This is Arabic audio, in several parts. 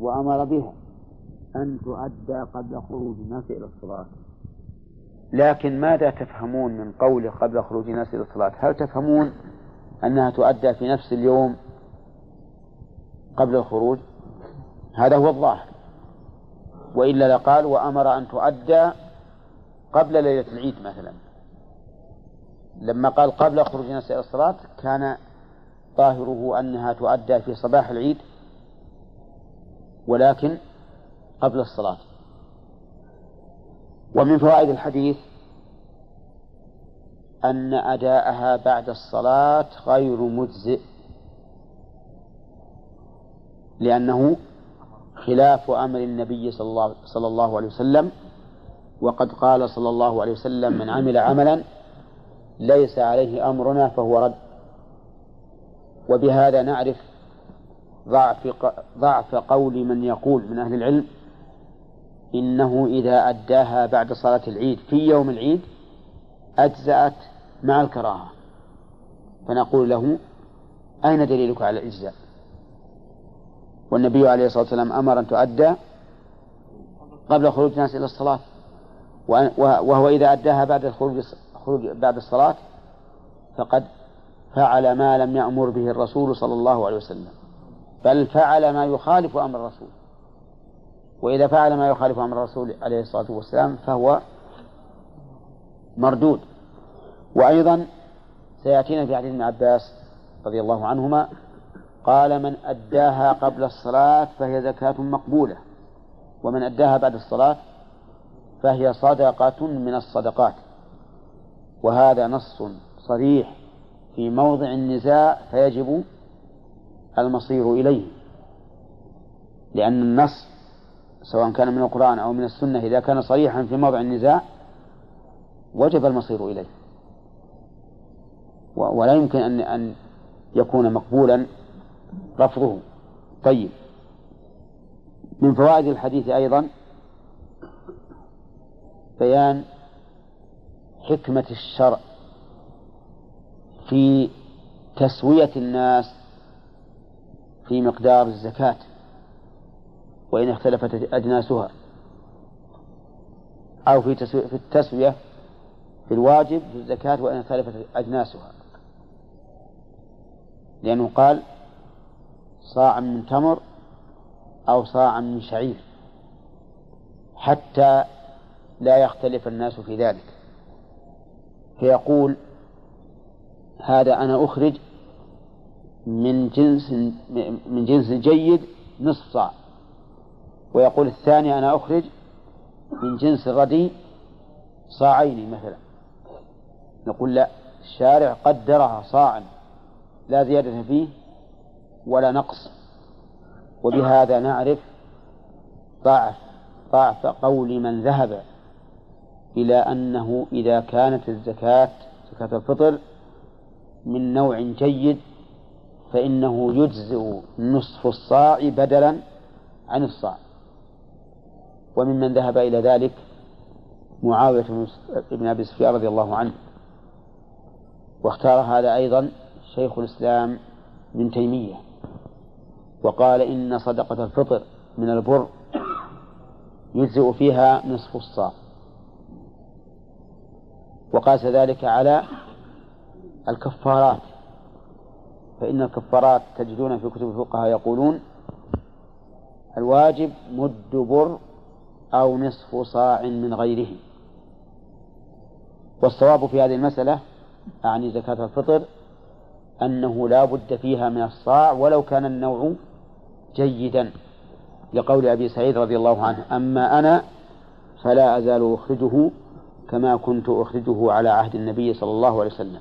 وأمر بها أن تؤدى قبل خروج الناس إلى الصلاة. لكن ماذا تفهمون من قوله قبل خروج الناس إلى الصلاة؟ هل تفهمون أنها تؤدى في نفس اليوم قبل الخروج؟ هذا هو الظاهر. وإلا لقال وأمر أن تؤدى قبل ليلة العيد مثلا. لما قال قبل خروج الناس إلى الصلاة كان ظاهره أنها تؤدى في صباح العيد ولكن قبل الصلاة. ومن فوائد الحديث أن أداءها بعد الصلاة غير مجزئ لأنه خلاف أمر النبي صلى الله, عليه وسلم وقد قال صلى الله عليه وسلم من عمل عملا ليس عليه أمرنا فهو رد. وبهذا نعرف ضعف ضعف قول من يقول من أهل العلم إنه إذا أداها بعد صلاة العيد في يوم العيد أجزأت مع الكراهة. فنقول له أين دليلك على الإجزاء؟ والنبي عليه الصلاة والسلام أمر أن تؤدى قبل خروج الناس إلى الصلاة. وهو إذا أداها بعد الخروج خروج بعد الصلاة فقد فعل ما لم يأمر به الرسول صلى الله عليه وسلم. بل فعل ما يخالف أمر الرسول. وإذا فعل ما يخالف أمر الرسول عليه الصلاة والسلام فهو مردود. وأيضا سيأتينا في حديث ابن عباس رضي الله عنهما قال من أداها قبل الصلاة فهي زكاة مقبولة ومن أداها بعد الصلاة فهي صدقة من الصدقات. وهذا نص صريح في موضع النزاع فيجب المصير إليه. لأن النص سواء كان من القرآن أو من السنة إذا كان صريحا في موضع النزاع وجب المصير إليه. ولا يمكن أن أن يكون مقبولا رفضه. طيب. من فوائد الحديث أيضا بيان حكمة الشرع في تسوية الناس في مقدار الزكاة وإن اختلفت أجناسها أو في في التسوية في الواجب في الزكاة وإن اختلفت أجناسها. لأنه قال صاع من تمر أو صاع من شعير حتى لا يختلف الناس في ذلك. فيقول هذا أنا أخرج من جنس من جنس جيد نصف صاع ويقول الثاني أنا أخرج من جنس الردي صاعين مثلا. نقول لا الشارع قدرها صاعا لا زيادة فيه ولا نقص. وبهذا نعرف ضعف ضعف قول من ذهب إلى أنه إذا كانت الزكاة زكاة الفطر من نوع جيد فإنه يجزئ نصف الصاع بدلا عن الصاع. وممن ذهب إلى ذلك معاوية بن أبي سفيان رضي الله عنه. واختار هذا أيضا شيخ الإسلام ابن تيمية. وقال إن صدقة الفطر من البر يجزئ فيها نصف الصاع. وقاس ذلك على الكفارات. فإن الكفارات تجدون في كتب الفقهاء يقولون الواجب مد بر أو نصف صاع من غيره والصواب في هذه المسألة أعني زكاة الفطر أنه لا بد فيها من الصاع ولو كان النوع جيدا لقول أبي سعيد رضي الله عنه. أما أنا فلا أزال أخرجه كما كنت أخرجه على عهد النبي صلى الله عليه وسلم.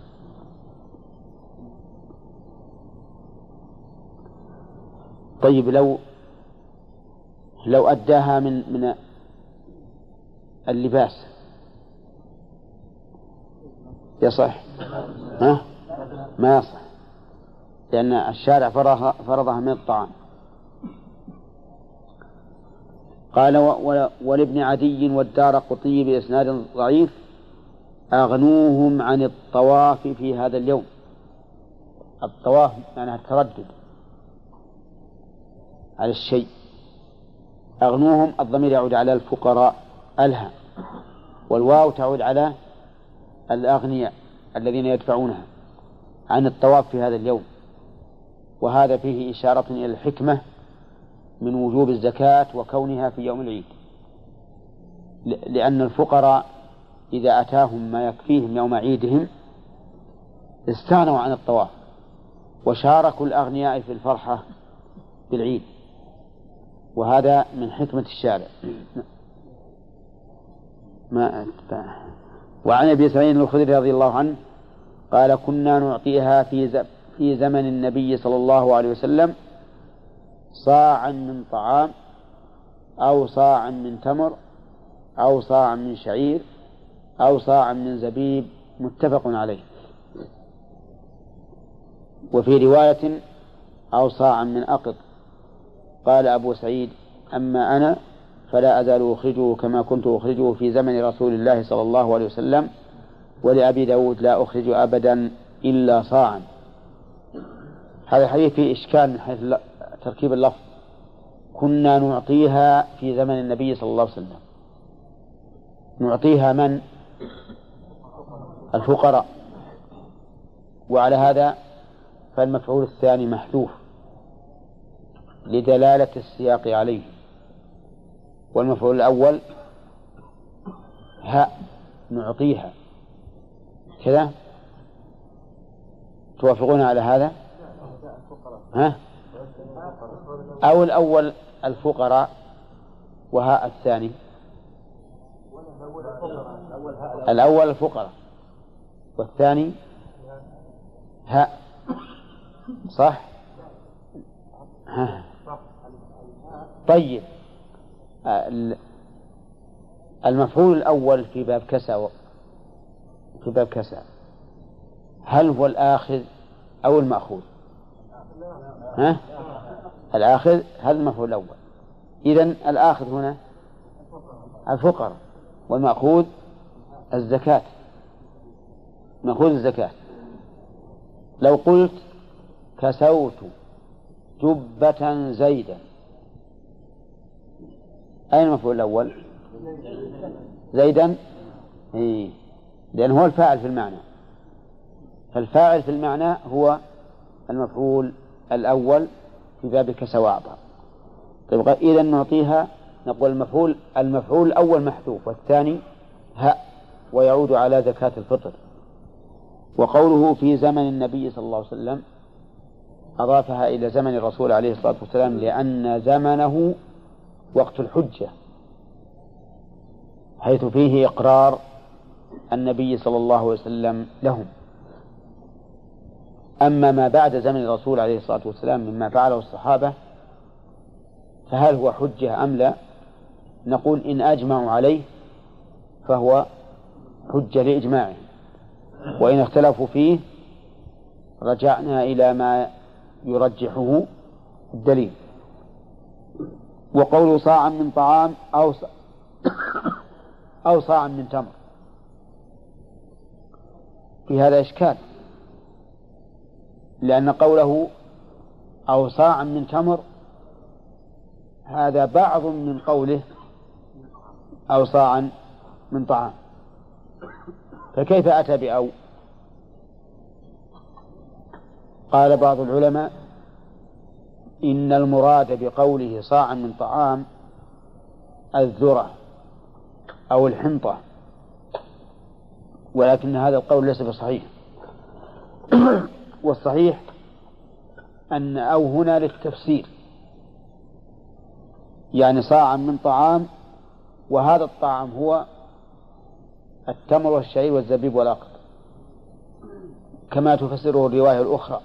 طيب لو لو أداها من من اللباس. يصح ها؟ ما يصح. لأن الشارع فرضها من الطعام. قال ولابن عدي والدار قطي بإسناد ضعيف أغنوهم عن الطواف في هذا اليوم. الطواف معناها التردد. على الشيء. أغنوهم الضمير يعود على الفقراء ألها والواو تعود على الأغنياء الذين يدفعونها عن الطواف في هذا اليوم. وهذا فيه إشارة إلى الحكمة من وجوب الزكاة وكونها في يوم العيد. لأن الفقراء إذا أتاهم ما يكفيهم يوم عيدهم استغنوا عن الطواف وشاركوا الأغنياء في الفرحة بالعيد. وهذا من حكمة الشارع. ما وعن أبي سعيد الخدري رضي الله عنه قال كنا نعطيها في في زمن النبي صلى الله عليه وسلم صاعا من طعام أو صاعا من تمر أو صاعا من شعير أو صاعا من زبيب. متفق عليه. وفي رواية أو صاعا من أقط قال أبو سعيد أما أنا فلا أزال أخرجه كما كنت أخرجه في زمن رسول الله صلى الله عليه وسلم ولأبي داود لا أخرج أبدا إلا صاعا. هذا الحديث فيه إشكال من حيث تركيب اللفظ. كنا نعطيها في زمن النبي صلى الله عليه وسلم. نعطيها من؟ الفقراء. وعلى هذا فالمفعول الثاني محذوف. لدلالة السياق عليه. والمفعول الأول ها نعطيها. كذا؟ توافقون على هذا؟ ها؟ أو الأول الفقراء وهاء الثاني؟ الأول الفقراء والثاني هاء صح؟ ها. طيب. المفعول الأول في باب كسى في باب كسى هل هو الآخذ أو المأخوذ؟ ها؟ الآخذ هذا المفعول الأول؟ إذا الآخذ هنا الفقراء والمأخوذ الزكاة. مأخوذ الزكاة. لو قلت كسوت جبة زيدا أين المفعول الأول؟ زيدا؟ إيه. لأنه هو الفاعل في المعنى. فالفاعل في المعنى هو المفعول الأول في باب كسى وأعطى طيب إذا نعطيها نقول المفعول المفعول الأول محذوف والثاني هاء ويعود على زكاة الفطر. وقوله في زمن النبي صلى الله عليه وسلم أضافها إلى زمن الرسول عليه الصلاة والسلام لأن زمنه وقت الحجة حيث فيه إقرار النبي صلى الله عليه وسلم لهم. أما ما بعد زمن الرسول عليه الصلاة والسلام مما فعله الصحابة فهل هو حجة أم لا؟ نقول إن أجمعوا عليه فهو حجة لإجماعهم وإن اختلفوا فيه رجعنا إلى ما يرجحه الدليل. وقول صاعا من طعام أو أو صاعا من تمر. في هذا إشكال. لأن قوله أو صاعا من تمر هذا بعض من قوله أو صاعا من طعام. فكيف أتى بأو؟ قال بعض العلماء إن المراد بقوله صاعا من طعام الذرة أو الحنطة ولكن هذا القول ليس بصحيح. والصحيح أن أو هنا للتفسير يعني صاعا من طعام وهذا الطعام هو التمر والشعير والزبيب والأقط كما تفسره الرواية الأخرى.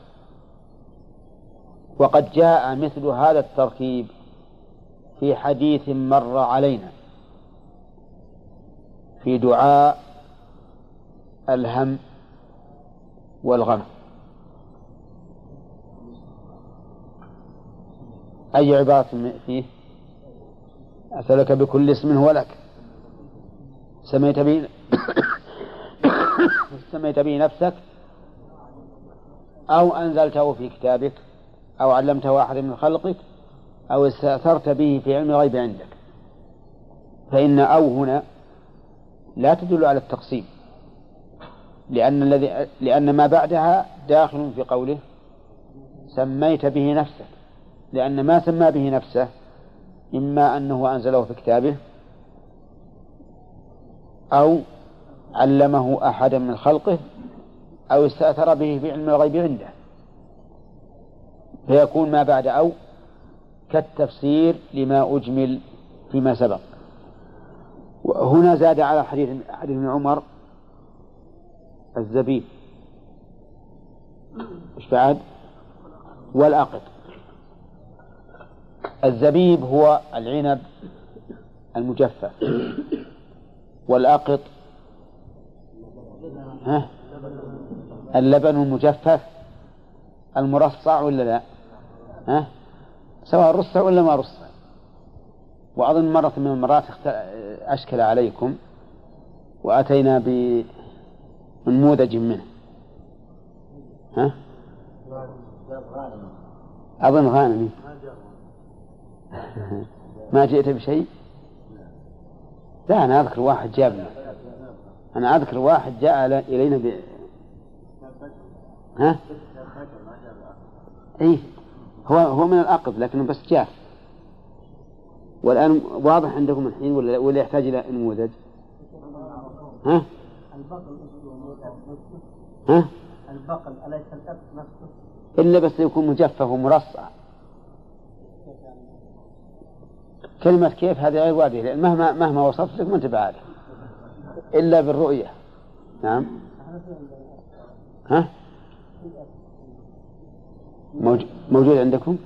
وقد جاء مثل هذا التركيب في حديث مر علينا في دعاء الهم والغم. أي عبارة فيه؟ أسألك بكل اسم هو لك. سميت به سميت به نفسك أو أنزلته في كتابك. أو علمته أحد من خلقك أو استأثرت به في علم الغيب عندك. فإن أو هنا لا تدل على التقسيم لأن الذي لأن ما بعدها داخل في قوله سميت به نفسك لأن ما سمى به نفسه إما أنه أنزله في كتابه أو علمه أحدا من خلقه أو استأثر به في علم الغيب عنده. فيكون ما بعد أو كالتفسير لما أجمل فيما سبق. وهنا زاد على حديث حديث ابن عمر الزبيب إيش بعد؟ والأقط الزبيب هو العنب المجفف. والأقط ها؟ اللبن المجفف المرصع ولا لا؟ ها؟ سواء رصع ولا ما رصع وأظن مرة من المرات أشكل عليكم وأتينا بنموذج منه. ها؟ أظن غانمي ما جئت بشيء؟ لا أنا أذكر واحد جابنا أنا أذكر واحد جاء إلينا ب... ها؟ إيه. هو هو من الأقض لكنه بس جاف والآن واضح عندكم الحين ولا ولا يحتاج إلى نموذج؟ ها؟ ها؟ البقل أليس نفسه؟ إلا بس يكون مجفف ومرصع كلمة كيف هذه غير واردة لأن مهما مهما وصفت لك ما أنت إلا بالرؤية نعم ها موجود عندكم؟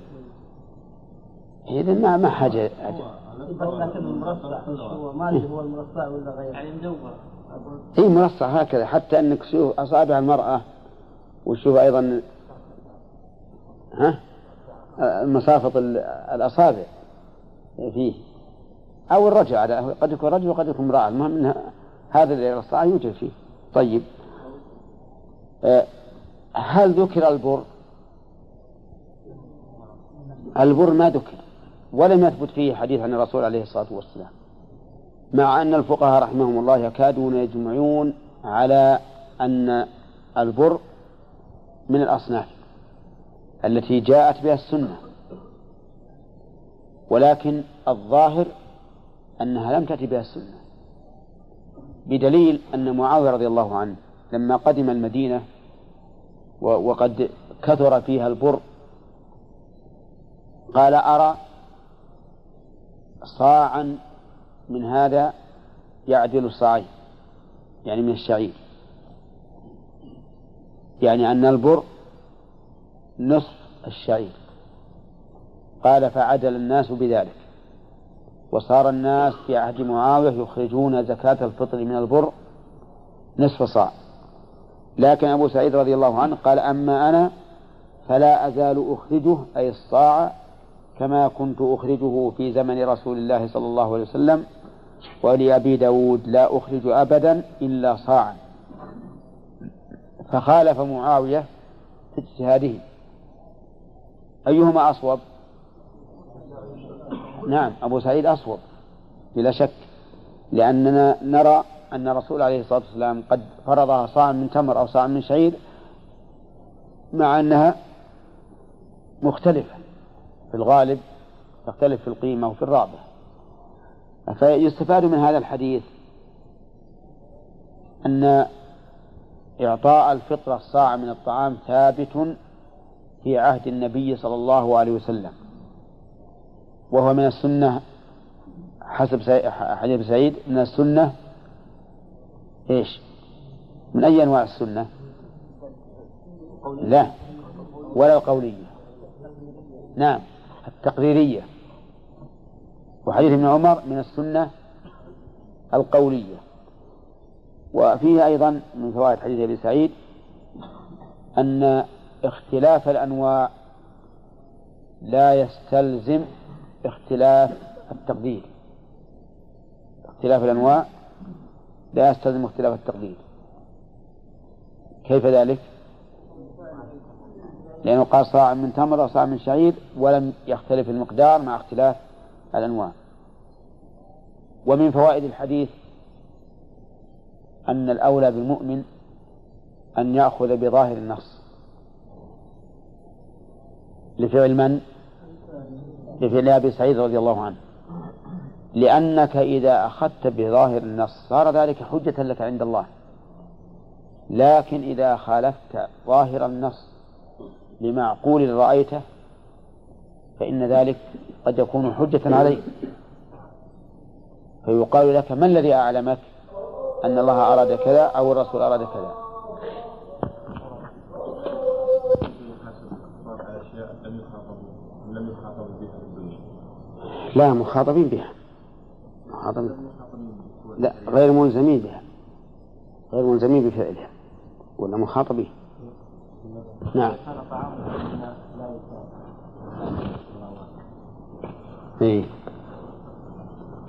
إذا ما ما حاجة لكن المرصع هو ما هو المرصع ولا غيره. يعني مدور. اي مرصع هكذا حتى أنك تشوف أصابع المرأة وتشوف أيضا ها؟ مسافط الأصابع فيه. أو الرجل على قد يكون رجل وقد يكون امرأة. المهم هذا الإرصاع يوجد فيه. طيب. آه، هل ذكر البر؟ البر ما ذكر ولم يثبت فيه حديث عن الرسول عليه الصلاة والسلام مع أن الفقهاء رحمهم الله يكادون يجمعون على أن البر من الأصناف التي جاءت بها السنة ولكن الظاهر أنها لم تأتي بها السنة بدليل أن معاوية رضي الله عنه لما قدم المدينة وقد كثر فيها البر قال أرى صاعا من هذا يعدل صاعين يعني من الشعير. يعني أن البر نصف الشعير. قال فعدل الناس بذلك. وصار الناس في عهد معاوية يخرجون زكاة الفطر من البر نصف صاع. لكن أبو سعيد رضي الله عنه قال أما أنا فلا أزال أخرجه أي الصاع كما كنت أخرجه في زمن رسول الله صلى الله عليه وسلم ولأبي داود لا أخرج أبدا إلا صاعا. فخالف معاوية في اجتهاده. أيهما أصوب؟ نعم أبو سعيد أصوب بلا شك لأننا نرى أن الرسول عليه الصلاة والسلام قد فرضها صاع من تمر أو صاع من شعير مع أنها مختلفة. في الغالب تختلف في القيمة وفي الرابع فيستفاد من هذا الحديث أن إعطاء الفطرة الصاع من الطعام ثابت في عهد النبي صلى الله عليه وسلم وهو من السنة حسب حديث سعيد من السنة إيش؟ من أي أنواع السنة؟ لا ولا القولية نعم التقريرية وحديث ابن عمر من السنة القولية. وفيه أيضا من فوائد حديث أبي سعيد أن اختلاف الأنواع لا يستلزم اختلاف التقدير. اختلاف الأنواع لا يستلزم اختلاف التقدير. كيف ذلك؟ لأنه قال صاع من تمر وصاع من شعير ولم يختلف المقدار مع اختلاف الأنواع. ومن فوائد الحديث أن الأولى بالمؤمن أن يأخذ بظاهر النص. لفعل من؟ لفعل أبي سعيد رضي الله عنه. لأنك إذا أخذت بظاهر النص صار ذلك حجة لك عند الله. لكن إذا خالفت ظاهر النص لمعقول رأيته فإن ذلك قد يكون حجة عليك. فيقال لك ما الذي أعلمك أن الله أراد كذا أو الرسول أراد كذا؟ لا مخاطبين بها. مخاطبين لا غير ملزمين بها. غير ملزمين بفعلها ولا مخاطبين. نعم. إيه.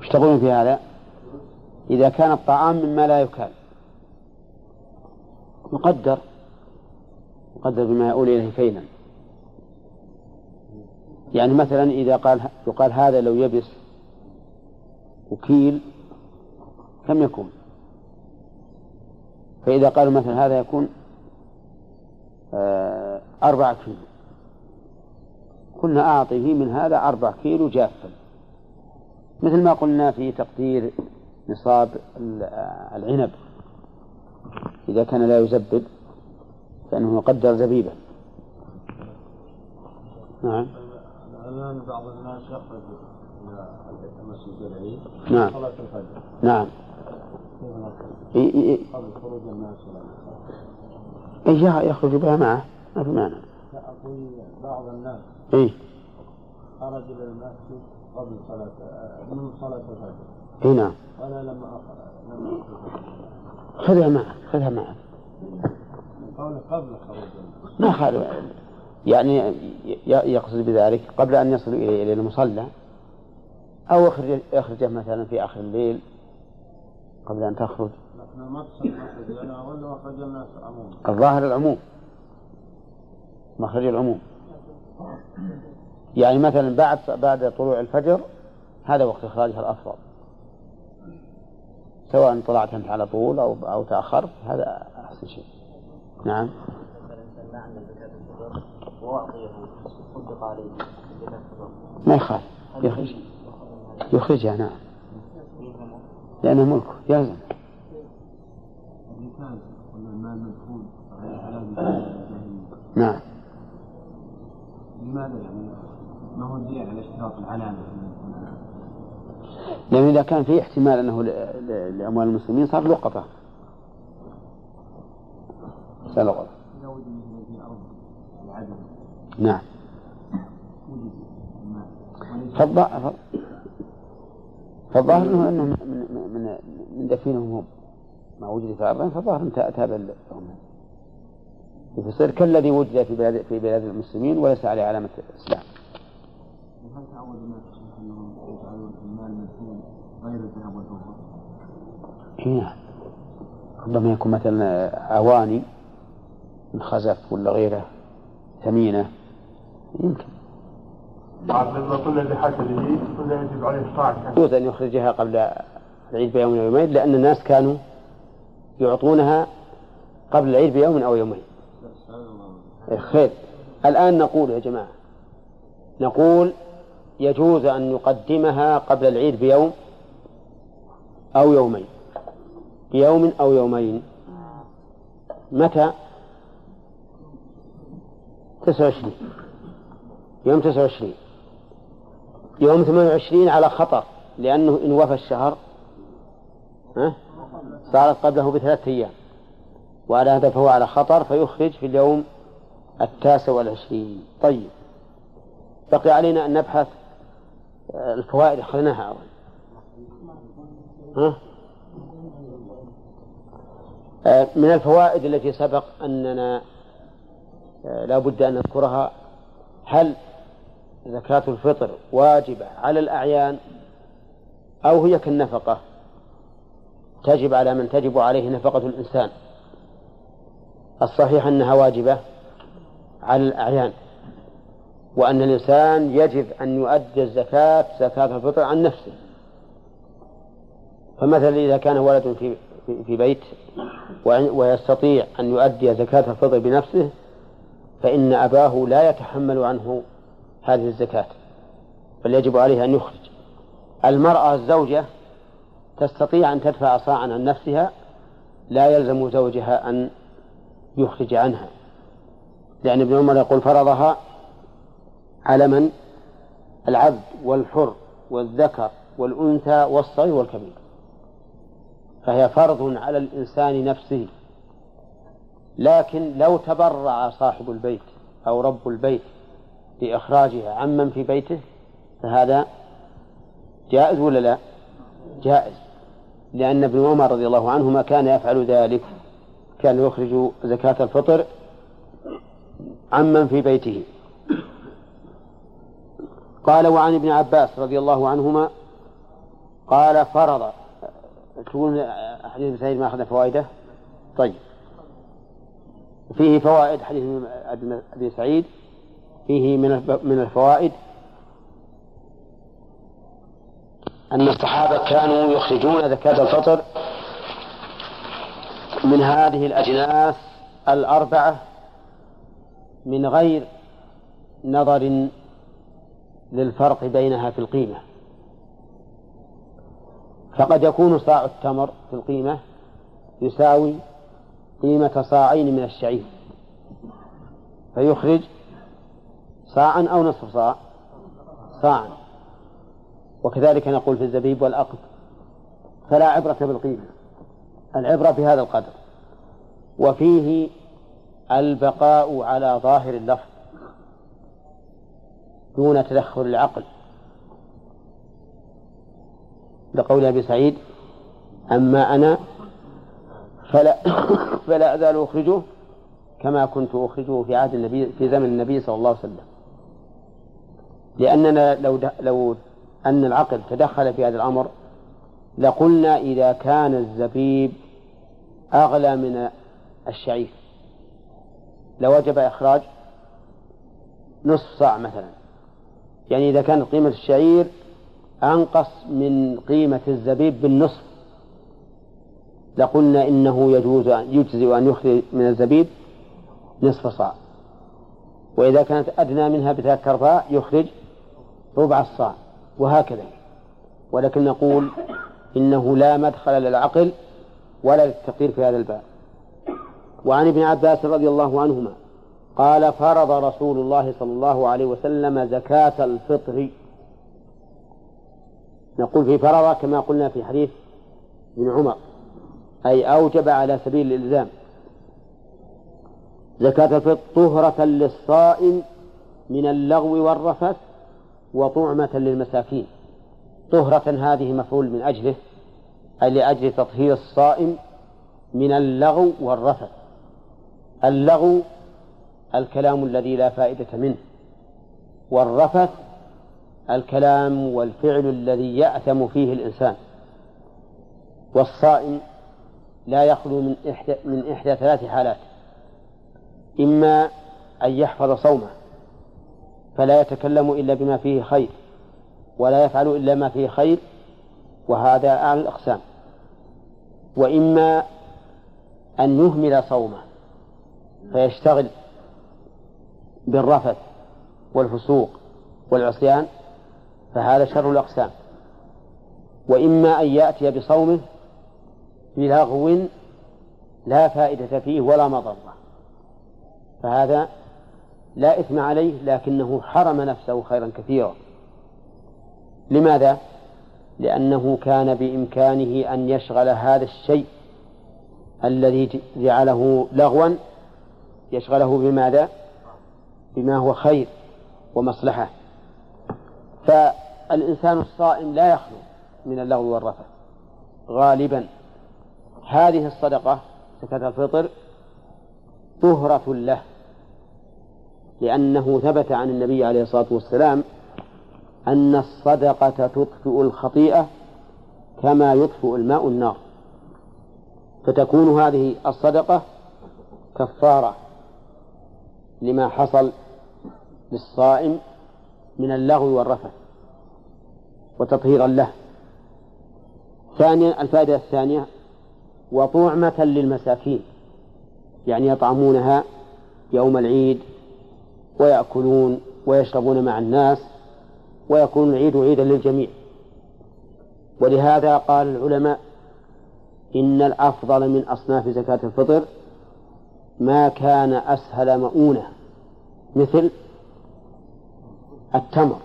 إيش تقولون في هذا؟ إذا كان الطعام مما لا يكال يقدر يقدر بما يؤول إليه كيلا يعني مثلا إذا قال يقال هذا لو يبس وكيل كم يكون فإذا قالوا مثلا هذا يكون أربعة كيلو. قلنا أعطيه من هذا أربع كيلو جافا. مثل ما قلنا في تقدير نصاب العنب. إذا كان لا يزبد فإنه يقدر زبيبا نعم. الآن بعض الناس يخرج إلى مسجد العيد. نعم. صلاة الفجر. نعم. قبل خروج الناس إيه يخرج بها معه؟ ما في معنى. لا أقول بعض الناس. إيه. خرج إلى المسجد قبل صلاة من صلاة الفجر. اي نعم. أنا لما لما خذها معك خذها معك قبل خروج ما خالف يعني يقصد بذلك قبل أن يصل إلى إلى المصلى. أو يخرج يخرجه مثلا في آخر الليل قبل أن تخرج. الظاهر العموم. مخرج العموم. يعني مثلا بعد بعد طلوع الفجر هذا وقت إخراجها الأفضل. سواء طلعت أنت على طول أو أو تأخرت هذا أحسن شيء. نعم. ما يخالف. يخرج. يخرجها نعم. لأنه ملكه يلزم. نعم. لماذا يعني؟ ما هو دليل على اشتراط العلامة؟ لأنه إذا كان في احتمال أنه لأموال المسلمين صار لقطة. سلقة نعم. فالظاهر فالظاهر انه أنه من من من دفينهم هم. ما وجد في ارضهم فالظاهر تابع لهم. يصير كالذي وجد في بلاد في بلاد المسلمين وليس عليه علامة الإسلام. وهل تعود الناس أنهم يجعلون المال مدفون غير الذهب والفضة؟ اي نعم. ربما يكون مثلا أواني من خزف ولا غيره ثمينة يمكن. لما قلنا بحسبه قلنا يجب عليه الصاع يجوز أن يخرجها قبل العيد بيوم أو يومين لأن الناس كانوا يعطونها قبل العيد بيوم أو يومين. خير الآن نقول يا جماعة نقول يجوز أن يقدمها قبل العيد بيوم أو يومين. بيوم أو يومين. متى؟ تسعة وعشرين. يوم تسعة وعشرين. يوم ثمانية وعشرين على خطر لأنه إن وفى الشهر ها صارت قبله بثلاثة أيام. وعلى هذا فهو على خطر فيخرج في اليوم التاسع والعشرين. طيب. بقي علينا أن نبحث آه، الفوائد أخذناها أول ها؟ آه، من الفوائد التي سبق أننا آه، لا بد أن نذكرها. هل زكاة الفطر واجبة على الأعيان أو هي كالنفقة؟ تجب على من تجب عليه نفقة الإنسان. الصحيح أنها واجبة على الأعيان وأن الإنسان يجب أن يؤدي الزكاة زكاة الفطر عن نفسه. فمثلا إذا كان ولد في في بيت ويستطيع أن يؤدي زكاة الفطر بنفسه فإن أباه لا يتحمل عنه هذه الزكاة بل يجب عليه أن يخرج. المرأة الزوجة تستطيع أن تدفع صاعا عن نفسها لا يلزم زوجها أن يخرج عنها. لأن ابن عمر يقول فرضها على من؟ العبد والحر والذكر والأنثى والصغير والكبير. فهي فرض على الإنسان نفسه. لكن لو تبرع صاحب البيت أو رب البيت بإخراجها عمن في بيته فهذا جائز ولا لا؟ جائز. لأن ابن عمر رضي الله عنهما كان يفعل ذلك. كان يخرج زكاة الفطر عمن في بيته. قال وعن ابن عباس رضي الله عنهما قال فرض. تقول حديث ابن سعيد ما أخذ فوائده؟ طيب. فيه فوائد حديث أبي سعيد فيه من من الفوائد أن الصحابة كانوا يخرجون زكاة الفطر من هذه الأجناس الأربعة من غير نظر للفرق بينها في القيمة. فقد يكون صاع التمر في القيمة يساوي قيمة صاعين من الشعير. فيخرج صاعا أو نصف صاع صاعا. وكذلك نقول في الزبيب والأقط فلا عبرة بالقيمة. العبرة بهذا القدر. وفيه البقاء على ظاهر اللفظ دون تدخل العقل. لقول أبي سعيد أما أنا فلا فلا أزال أخرجه كما كنت أخرجه في عهد النبي في زمن النبي صلى الله عليه وسلم. لأننا لو لو أن العقل تدخل في هذا الأمر لقلنا إذا كان الزبيب أغلى من الشعير. لوجب إخراج نصف صاع مثلا. يعني إذا كانت قيمة الشعير أنقص من قيمة الزبيب بالنصف. لقلنا إنه يجوز يجزئ أن يخرج من الزبيب نصف صاع. وإذا كانت أدنى منها بثلاث أرباع يخرج ربع الصاع. وهكذا. ولكن نقول إنه لا مدخل للعقل ولا للتقدير في هذا الباب. وعن ابن عباس رضي الله عنهما قال فرض رسول الله صلى الله عليه وسلم زكاة الفطر. نقول في فرض كما قلنا في حديث ابن عمر أي أوجب على سبيل الإلزام زكاة الفطر طهرة للصائم من اللغو والرفث وطعمة للمساكين. طهرة هذه مفعول من أجله أي لأجل تطهير الصائم من اللغو والرفث اللغو الكلام الذي لا فائدة منه والرفث الكلام والفعل الذي يأثم فيه الإنسان. والصائم لا يخلو من إحدى من إحدى ثلاث حالات. إما أن يحفظ صومه فلا يتكلم إلا بما فيه خير ولا يفعل إلا ما فيه خير وهذا أعلى الأقسام. وإما أن يهمل صومه فيشتغل بالرفث والفسوق والعصيان فهذا شر الأقسام. وإما أن يأتي بصومه بلغو لا فائدة فيه ولا مضرة. فهذا لا إثم عليه لكنه حرم نفسه خيرا كثيرا. لماذا؟ لأنه كان بإمكانه أن يشغل هذا الشيء الذي جعله لغوا يشغله بماذا؟ بما هو خير ومصلحة فالإنسان الصائم لا يخلو من اللغو والرفث غالبا هذه الصدقة زكاة الفطر طهرة له لأنه ثبت عن النبي عليه الصلاة والسلام أن الصدقة تطفئ الخطيئة كما يطفئ الماء النار. فتكون هذه الصدقة كفارة لما حصل للصائم من اللغو والرفث وتطهيرا له. ثانيا الفائدة الثانية وطعمة للمساكين يعني يطعمونها يوم العيد ويأكلون ويشربون مع الناس ويكون العيد عيدا للجميع. ولهذا قال العلماء إن الأفضل من أصناف زكاة الفطر ما كان أسهل مؤونة مثل التمر.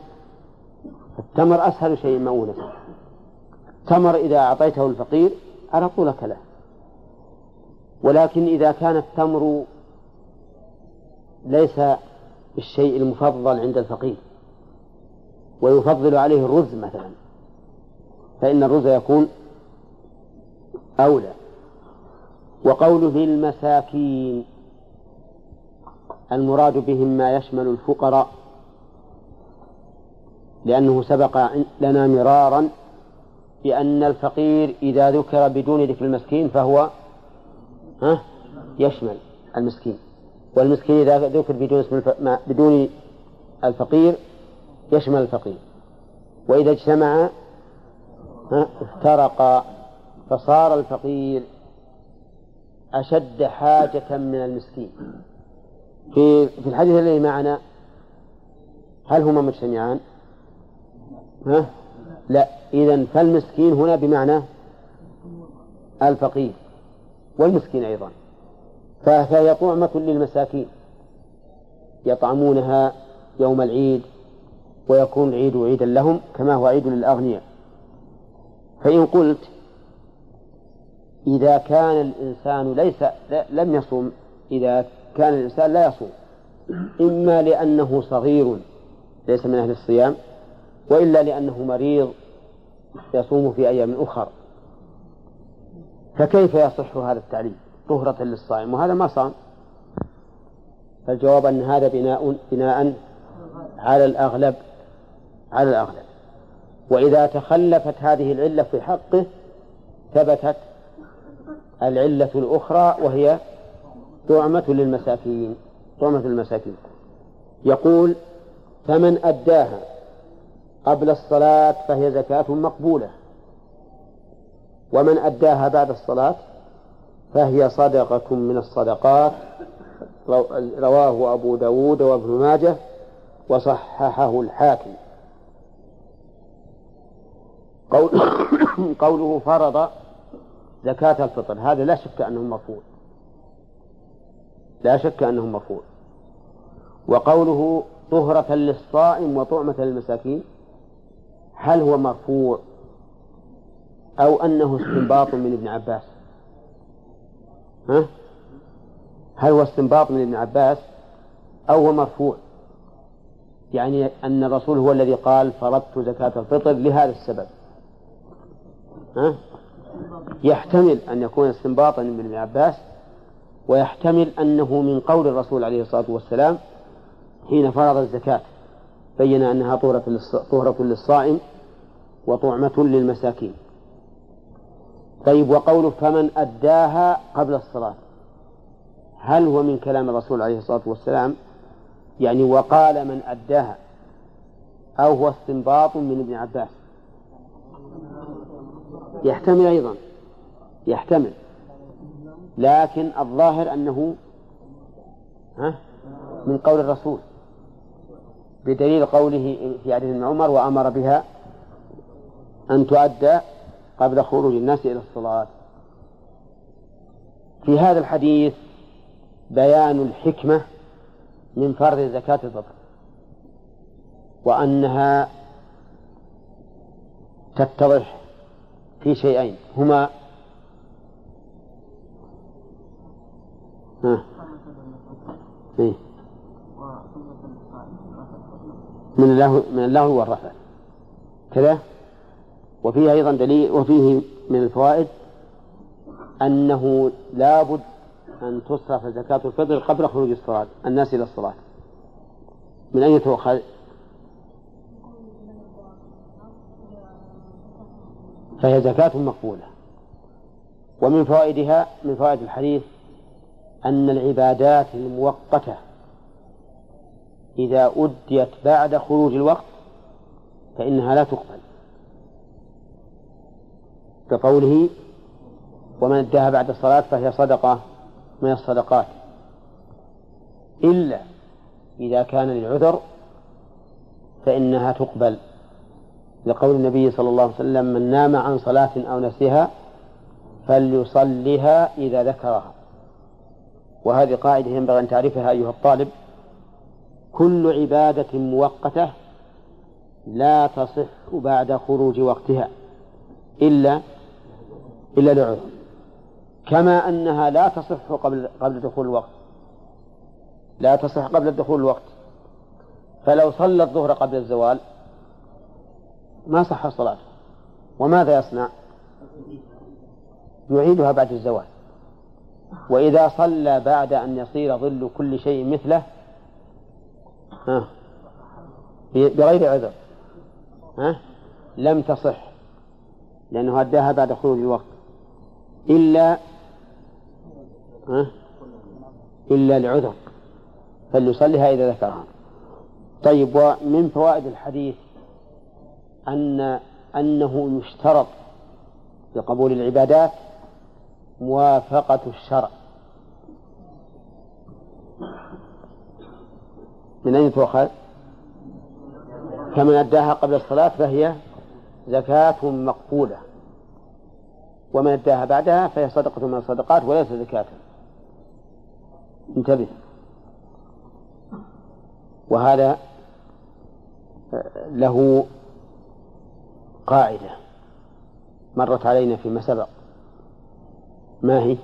التمر أسهل شيء مؤونة. التمر إذا أعطيته الفقير على طول له. ولكن إذا كان التمر ليس الشيء المفضل عند الفقير ويفضل عليه الرز مثلا. فإن الرز يكون أولى. وقوله للمساكين المراد بهم ما يشمل الفقراء لأنه سبق لنا مرارا بأن الفقير إذا ذكر بدون ذكر المسكين فهو ها يشمل المسكين. والمسكين إذا ذكر بدون اسم بدون الفقير يشمل الفقير. وإذا اجتمع افترق فصار الفقير أشد حاجة من المسكين. في في الحديث الذي معنا هل هما مجتمعان؟ ها؟ لا. إذا فالمسكين هنا بمعنى الفقير والمسكين أيضا. فهي طعمة للمساكين يطعمونها يوم العيد ويكون العيد عيدا لهم كما هو عيد للأغنياء. فإن قلت إذا كان الإنسان ليس لم يصوم إذا كان الإنسان لا يصوم إما لأنه صغير ليس من أهل الصيام وإلا لأنه مريض يصوم في أيام أخر. فكيف يصح هذا التعليم طهرة للصائم وهذا ما صام. فالجواب أن هذا بناء بناء على الأغلب على الأغلب. وإذا تخلفت هذه العلة في حقه ثبتت العلة الأخرى وهي طعمة للمساكين طعمة للمساكين. يقول فمن أداها قبل الصلاة فهي زكاة مقبولة. ومن أداها بعد الصلاة فهي صدقة من الصدقات. رواه أبو داود وابن ماجه وصححه الحاكم. قول قوله فرض زكاة الفطر. هذا لا شك أنه مرفوع لا شك أنه مرفوع وقوله طهرة للصائم وطعمة للمساكين هل هو مرفوع أو أنه استنباط من ابن عباس؟ ها؟ هل هو استنباط من ابن عباس أو هو مرفوع؟ يعني أن الرسول هو الذي قال فرضت زكاة الفطر لهذا السبب. ها؟ يحتمل أن يكون استنباطا من ابن عباس ويحتمل أنه من قول الرسول عليه الصلاة والسلام حين فرض الزكاة بين أنها طهرة للصائم وطعمة للمساكين. طيب وقوله فمن أداها قبل الصلاة هل هو من كلام الرسول عليه الصلاة والسلام؟ يعني وقال من أداها أو هو استنباط من ابن عباس؟ يحتمل أيضا يحتمل. لكن الظاهر أنه ها من قول الرسول بدليل قوله في حديث ابن عمر وأمر بها أن تؤدى قبل خروج الناس إلى الصلاة. في هذا الحديث بيان الحكمة من فرض زكاة الفطر وأنها تتضح في شيئين هما ها. إيه؟ من الله من الله والرفع كذا وفيه أيضا دليل وفيه من الفوائد أنه لابد أن تصرف زكاة الفطر قبل خروج الصلاة الناس إلى الصلاة من أين تؤخذ؟ فهي زكاة مقبولة. ومن فوائدها من فوائد الحديث أن العبادات المؤقتة إذا أديت بعد خروج الوقت فإنها لا تقبل. كقوله ومن اداها بعد الصلاة فهي صدقة من الصدقات إلا إذا كان للعذر فإنها تقبل. لقول النبي صلى الله عليه وسلم من نام عن صلاة أو نسيها فليصلها إذا ذكرها. وهذه قاعدة ينبغي أن تعرفها أيها الطالب. كل عبادة مؤقتة لا تصح بعد خروج وقتها إلا إلا لعذر كما أنها لا تصح قبل قبل دخول الوقت. لا تصح قبل دخول الوقت. فلو صلى الظهر قبل الزوال ما صح صلاته. وماذا يصنع؟ يعيدها بعد الزوال وإذا صلى بعد أن يصير ظل كل شيء مثله ها بغير عذر ها لم تصح لأنه أداها بعد خروج الوقت. إلا ها إلا لعذر فليصليها إذا ذكرها. طيب ومن فوائد الحديث أن أنه يشترط لقبول العبادات موافقة الشرع. من أين تؤخذ؟ كمن أداها قبل الصلاة فهي زكاة مقبولة. ومن أداها بعدها فهي صدقة من الصدقات وليس زكاة. انتبه. وهذا له قاعدة مرت علينا فيما سبق ما هي؟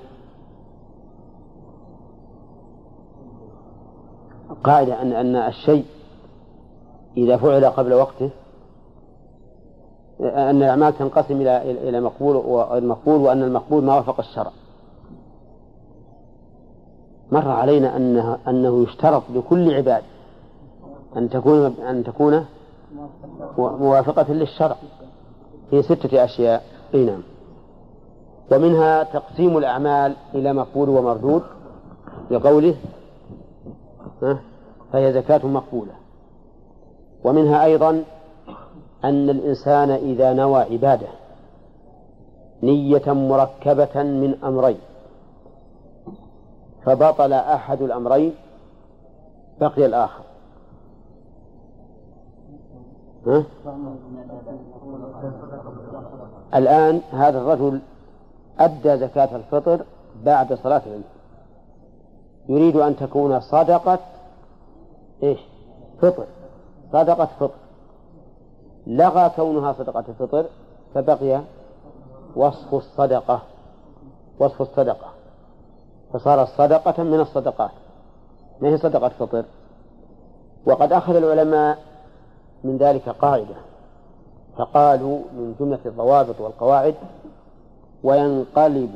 قاعدة أن أن الشيء إذا فعل قبل وقته أن الأعمال تنقسم إلى إلى مقبول وغير مقبول وأن المقبول ما وافق الشرع. مر علينا أنه أنه يشترط لكل عباد أن تكون أن تكون موافقة للشرع في ستة أشياء. أي نعم. ومنها تقسيم الأعمال إلى مقبول ومردود لقوله فهي زكاة مقبولة. ومنها أيضا أن الإنسان إذا نوى عبادة نية مركبة من أمرين. فبطل أحد الأمرين بقي الآخر. ها؟ الآن هذا الرجل أدى زكاة الفطر بعد صلاة العيد. يريد أن تكون صدقة إيش؟ فطر. صدقة فطر. لغى كونها صدقة فطر فبقي وصف الصدقة. وصف الصدقة. فصارت صدقة من الصدقات. ما هي صدقة فطر؟ وقد أخذ العلماء من ذلك قاعدة. فقالوا من جملة الضوابط والقواعد وينقلب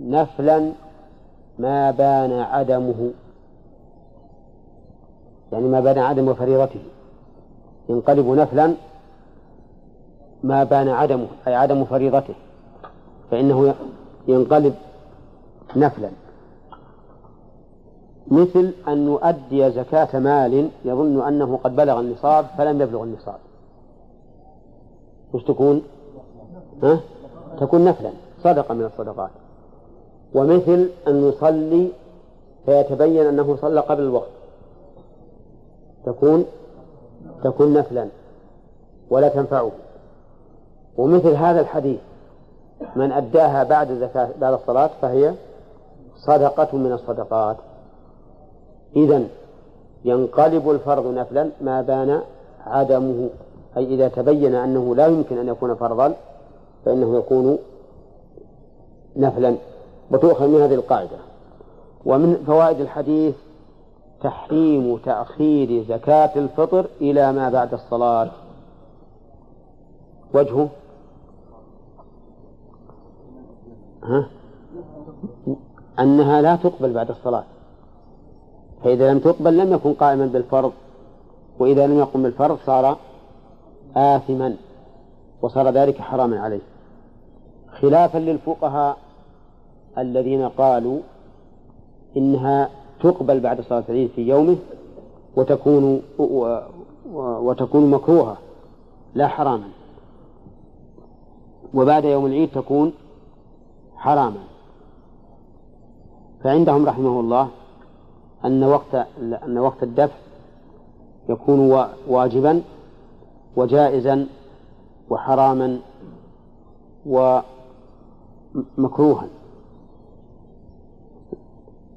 نفلا ما بان عدمه. يعني ما بان عدم فريضته. ينقلب نفلا ما بان عدمه أي عدم فريضته. فإنه ينقلب نفلا. مثل أن نؤدي زكاة مال يظن أنه قد بلغ النصاب فلم يبلغ النصاب. وش تكون؟ ها؟ تكون نفلا صدقة من الصدقات. ومثل أن نصلي فيتبين أنه صلى قبل الوقت. تكون؟ تكون نفلا ولا تنفعه. ومثل هذا الحديث من أداها بعد زكاة بعد الصلاة فهي صدقة من الصدقات. إذا ينقلب الفرض نفلا ما بان عدمه. أي إذا تبين أنه لا يمكن أن يكون فرضا فإنه يكون نفلا. وتؤخذ من هذه القاعدة. ومن فوائد الحديث تحريم تأخير زكاة الفطر إلى ما بعد الصلاة. وجهه؟ ها؟ أنها لا تقبل بعد الصلاة. فإذا لم تقبل لم يكن قائما بالفرض وإذا لم يقم بالفرض صار آثما وصار ذلك حراما عليه. خلافا للفقهاء الذين قالوا إنها تقبل بعد صلاة العيد في يومه وتكون وتكون مكروهة لا حراما. وبعد يوم العيد تكون حراما. فعندهم رحمه الله أن وقت أن وقت الدفع يكون واجبا وجائزا وحراما ومكروها.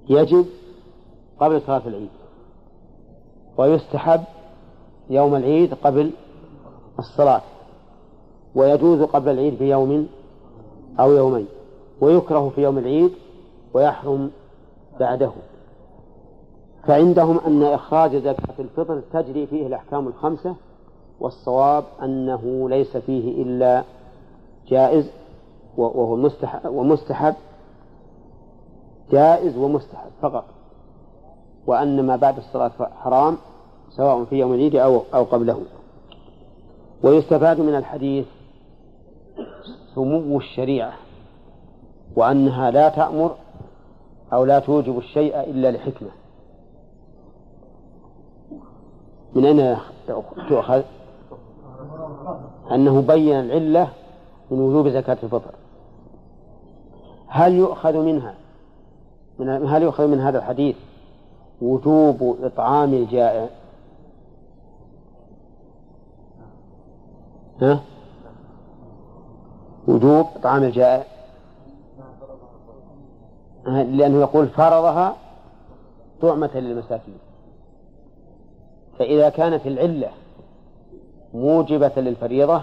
يجب قبل صلاة العيد ويستحب يوم العيد قبل الصلاة ويجوز قبل العيد بيوم أو يومين ويكره في يوم العيد ويحرم بعده. فعندهم أن إخراج زكاة الفطر تجري فيه الأحكام الخمسة والصواب أنه ليس فيه إلا جائز وهو مستحب ومستحب جائز ومستحب فقط. وأن ما بعد الصلاة حرام سواء في يوم العيد أو أو قبله. ويستفاد من الحديث سمو الشريعة وأنها لا تأمر أو لا توجب الشيء إلا لحكمة. من أين تؤخذ؟ أنه بين العلة من وجوب زكاة الفطر. هل يؤخذ منها؟ من هل يؤخذ من هذا الحديث وجوب إطعام الجائع؟ ها؟ وجوب إطعام الجائع؟ لأنه يقول فرضها طعمة للمساكين. فإذا كانت العلة موجبة للفريضة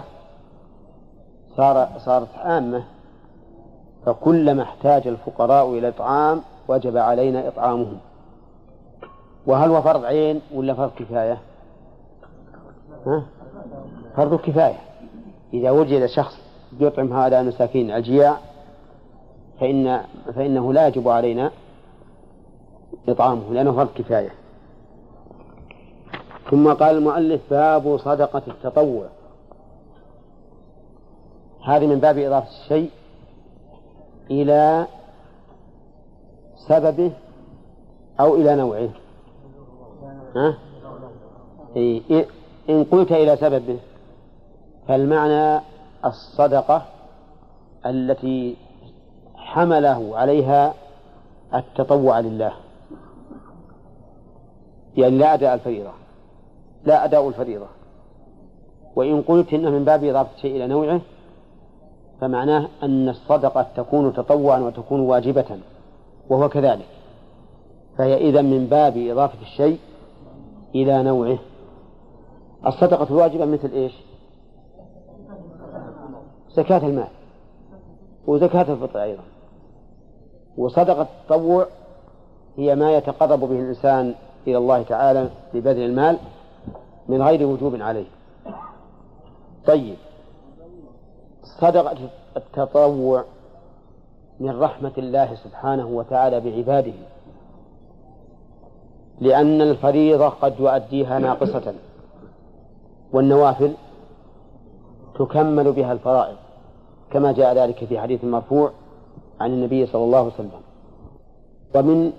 صار صارت عامة فكلما احتاج الفقراء إلى إطعام وجب علينا إطعامهم وهل هو فرض عين ولا فرض كفاية؟ ها؟ فرض كفاية إذا وجد شخص يطعم هؤلاء المساكين الجياع فإن فإنه لا يجب علينا إطعامه لأنه فرض كفاية ثم قال المؤلف باب صدقة التطوع. هذه من باب إضافة الشيء إلى سببه أو إلى نوعه. ها؟ إن قلت إلى سببه فالمعنى الصدقة التي حمله عليها التطوع لله. يعني لا أداء الفريضة. لا أداء الفريضة. وإن قلت إنه من باب إضافة الشيء إلى نوعه فمعناه أن الصدقة تكون تطوعا وتكون واجبة وهو كذلك. فهي إذا من باب إضافة الشيء إلى نوعه. الصدقة الواجبة مثل إيش؟ زكاة المال وزكاة الفطر أيضا. وصدقة التطوع هي ما يتقرب به الإنسان إلى الله تعالى ببذل المال من غير وجوب عليه. طيب. صدقة التطوع من رحمة الله سبحانه وتعالى بعباده. لأن الفريضة قد يؤديها ناقصة. والنوافل تكمل بها الفرائض. كما جاء ذلك في حديث مرفوع عن النبي صلى الله عليه وسلم. ومن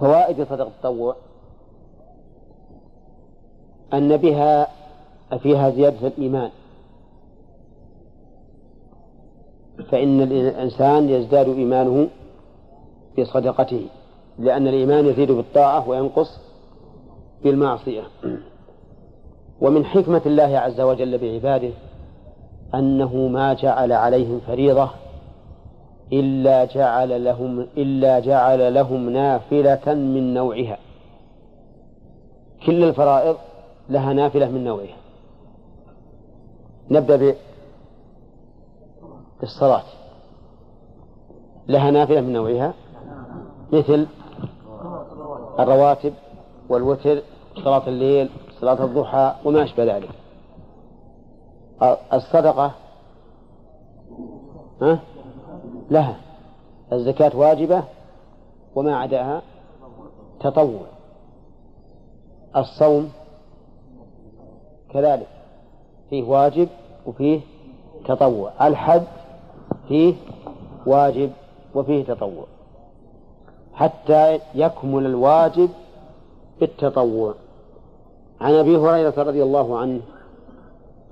فوائد صدقة التطوع أن بها فيها زيادة الإيمان. فإن الإنسان يزداد إيمانه بصدقته لأن الإيمان يزيد بالطاعة وينقص بالمعصية. ومن حكمة الله عز وجل بعباده أنه ما جعل عليهم فريضة إلا جعل لهم إلا جعل لهم نافلة من نوعها. كل الفرائض لها نافلة من نوعها. نبدأ بالصلاة. لها نافلة من نوعها مثل الرواتب والوتر صلاة الليل صلاة الضحى وما أشبه ذلك. الصدقة ها؟ لها. الزكاة واجبة وما عداها تطوع. الصوم كذلك فيه واجب وفيه تطوع. الحج فيه واجب وفيه تطوع. حتى يكمل الواجب بالتطوع. عن أبي هريرة رضي الله عنه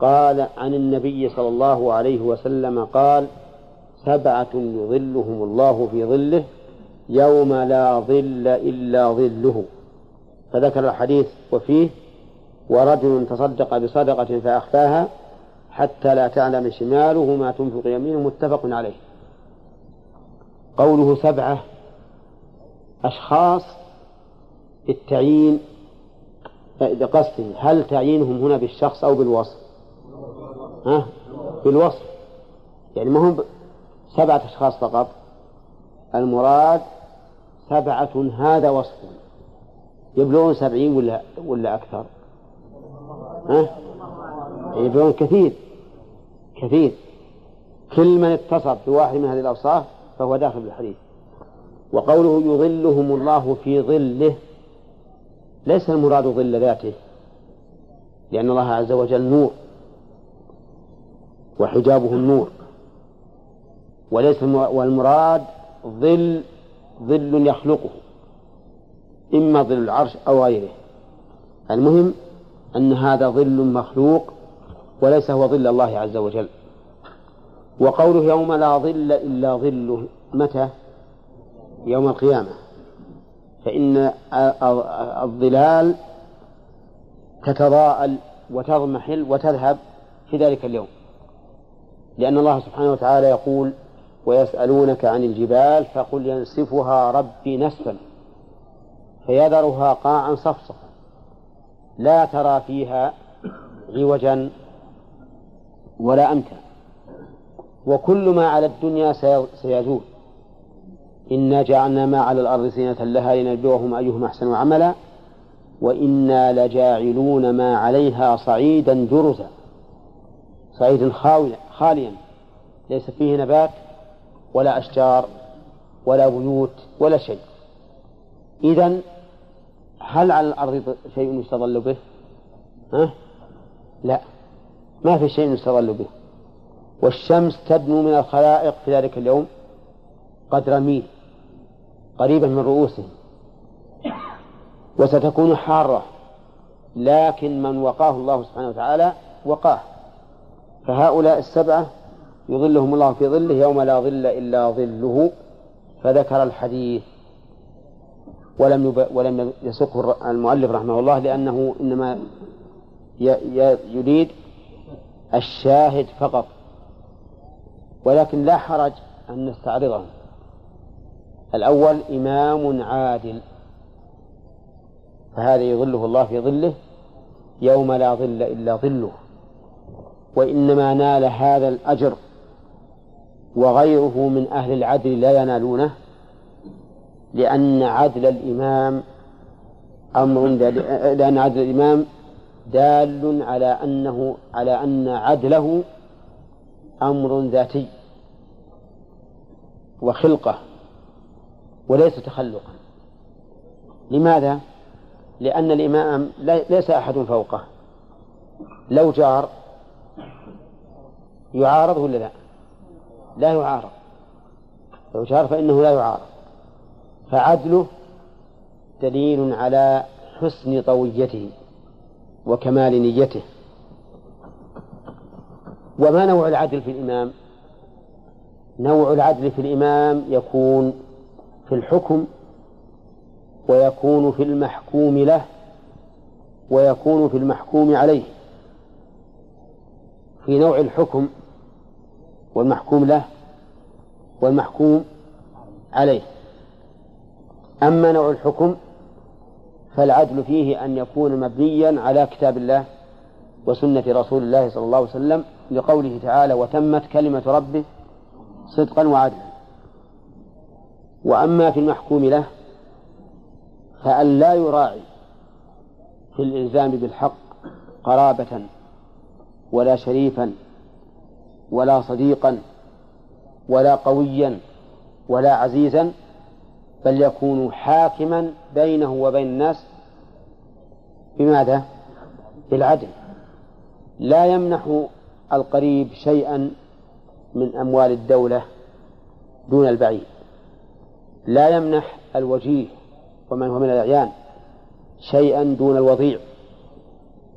قال عن النبي صلى الله عليه وسلم قال سبعة يظلهم الله في ظله يوم لا ظل إلا ظله. فذكر الحديث وفيه ورجل تصدق بصدقة فأخفاها حتى لا تعلم شماله ما تنفق يمينه متفق عليه. قوله سبعة أشخاص التعيين قصدي هل تعيينهم هنا بالشخص أو بالوصف؟ ها؟ بالوصف. يعني ما هم سبعة أشخاص فقط. المراد سبعة هذا وصف. يبلغون سبعين ولا ولا أكثر؟ ها يبلغون كثير. كثير. كل من اتصف بواحد من هذه الأوصاف فهو داخل بالحديث وقوله يظلهم الله في ظله ليس المراد ظل ذاته لأن الله عز وجل نور وحجابه النور. وليس والمراد ظل ظل يخلقه إما ظل العرش أو غيره. المهم أن هذا ظل مخلوق وليس هو ظل الله عز وجل. وقوله يوم لا ظل إلا ظله متى؟ يوم القيامة. فإن الظلال تتضاءل وتضمحل وتذهب في ذلك اليوم. لأن الله سبحانه وتعالى يقول ويسألونك عن الجبال فقل ينسفها ربي نسفا. فيذرها قاعا صفصفا لا ترى فيها عوجا ولا أمتا وكل ما على الدنيا سيزول إنا جعلنا ما على الأرض زينة لها لنبلوهم أيهم أحسن عملا وإنا لجاعلون ما عليها صعيدا جرزا. صعيدا خاليا. ليس فيه نبات ولا أشجار ولا بيوت ولا شيء. إذا هل على الأرض شيء يستظل به؟ ها؟ لا. ما في شيء يستظل به. والشمس تدنو من الخلائق في ذلك اليوم قدر ميل قريبا من رؤوسهم. وستكون حارة لكن من وقاه الله سبحانه وتعالى وقاه. فهؤلاء السبعة يظلهم الله في ظله يوم لا ظل إلا ظله. فذكر الحديث ولم يب... ولم يسقه المؤلف رحمه الله لأنه إنما ي... ي... يريد الشاهد فقط. ولكن لا حرج أن نستعرضهم الأول إمام عادل. فهذا يظله الله في ظله يوم لا ظل إلا ظله. وإنما نال هذا الأجر وغيره من أهل العدل لا ينالونه. لأن عدل الإمام أمر لأن عدل الإمام دال على أنه على أن عدله أمر ذاتي وخلقة وليس تخلقا لماذا؟ لأن الإمام ليس أحد فوقه لو جار يعارض ولا لا؟ لا يعارض لو جار فإنه لا يعارض فعدله دليل على حسن طويته وكمال نيته. وما نوع العدل في الإمام؟ نوع العدل في الإمام يكون في الحكم ويكون في المحكوم له ويكون في المحكوم عليه. في نوع الحكم والمحكوم له والمحكوم عليه. أما نوع الحكم فالعدل فيه أن يكون مبنيا على كتاب الله وسنة رسول الله صلى الله عليه وسلم لقوله تعالى وتمت كلمة ربه صدقا وعدلا وأما في المحكوم له فأن لا يراعي في الإلزام بالحق قرابة ولا شريفا ولا صديقا ولا قويا ولا عزيزا بل يكون حاكما بينه وبين الناس بماذا؟ بالعدل. لا يمنح القريب شيئا من أموال الدولة دون البعيد. لا يمنح الوجيه ومن هو من الأعيان شيئا دون الوضيع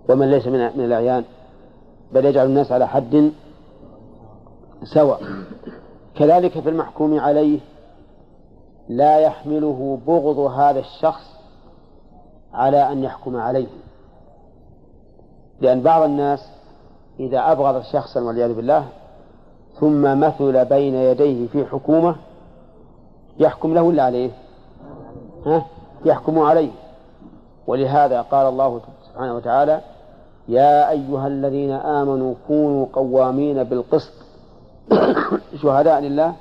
ومن ليس من من الأعيان بل يجعل الناس على حد سواء. كذلك في المحكوم عليه لا يحمله بغض هذا الشخص على أن يحكم عليه لأن بعض الناس إذا أبغض شخصا والعياذ بالله ثم مثل بين يديه في حكومة يحكم له ولا عليه؟ ها؟ يحكم عليه ولهذا قال الله سبحانه وتعالى يا أيها الذين آمنوا كونوا قوامين بالقسط شهداء لله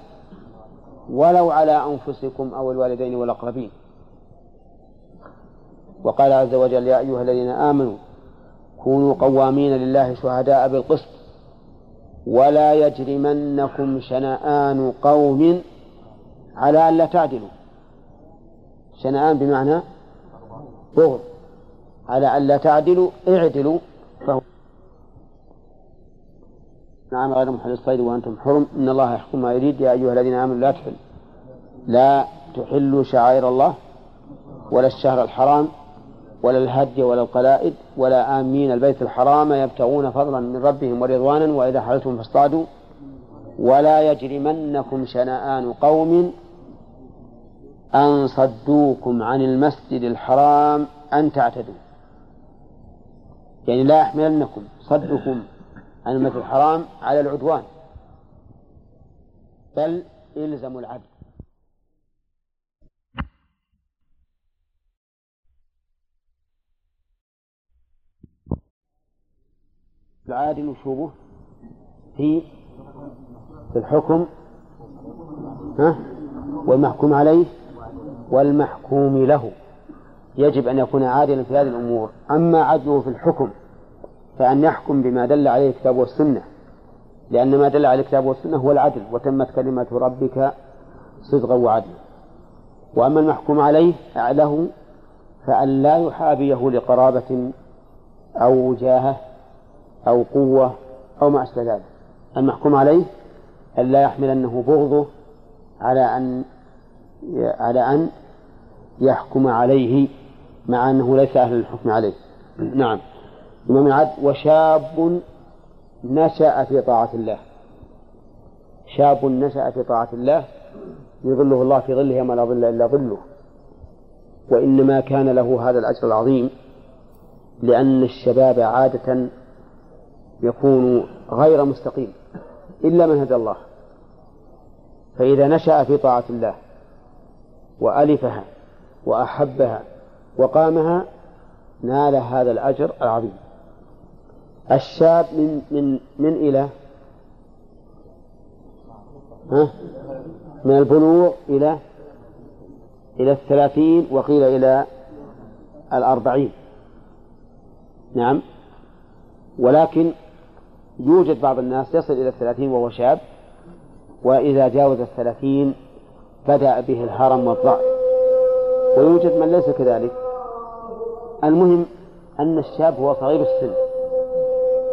ولو على أنفسكم أو الوالدين والأقربين. وقال عز وجل يا أيها الذين آمنوا كونوا قوامين لله شهداء بالقسط ولا يجرمنكم شنآن قوم على ألا تعدلوا. شنآن بمعنى بغض. على ألا تعدلوا اعدلوا فهو نعم غير محل الصيد وأنتم حرم. إن الله يحكم ما يريد. يا أيها الذين آمنوا لا تحل لا تحلوا شعائر الله ولا الشهر الحرام ولا الهدي ولا القلائد ولا آمين البيت الحرام يبتغون فضلا من ربهم ورضوانا وإذا حللتم فاصطادوا. ولا يجرمنكم شنآن قوم أن صدوكم عن المسجد الحرام أن تعتدوا. يعني لا يحملنكم صدكم عن المسجد الحرام على العدوان. بل إلزموا العدل. العادل وشوبه في في الحكم ها؟ والمحكوم عليه والمحكوم له. يجب أن يكون عادلا في هذه الأمور. أما عدله في الحكم فأن يحكم بما دل عليه الكتاب والسنة لأن ما دل عليه الكتاب والسنة هو العدل وتمت كلمة ربك صدقا وعدلا. وأما المحكوم عليه له فأن لا يحابيه لقرابة أو وجاهة أو قوة أو ما أشبه ذلك. المحكوم عليه أن لا يحملنه بغضه على أن على أن يحكم عليه مع أنه ليس أهل الحكم عليه. نعم. إمام العدل وشاب نشأ في طاعة الله. شاب نشأ في طاعة الله يظله الله في ظله ما لا ظل إلا ظله. وإنما كان له هذا الأجر العظيم لأن الشباب عادة يكون غير مستقيم إلا من هدى الله. فإذا نشأ في طاعة الله وألفها وأحبها وقامها نال هذا الأجر العظيم. الشاب من من من إلى ها؟ من البلوغ إلى إلى الثلاثين وقيل إلى الأربعين. نعم. ولكن يوجد بعض الناس يصل إلى الثلاثين وهو شاب وإذا جاوز الثلاثين بدأ به الهرم والضعف. ويوجد من ليس كذلك. المهم أن الشاب هو صغير السن.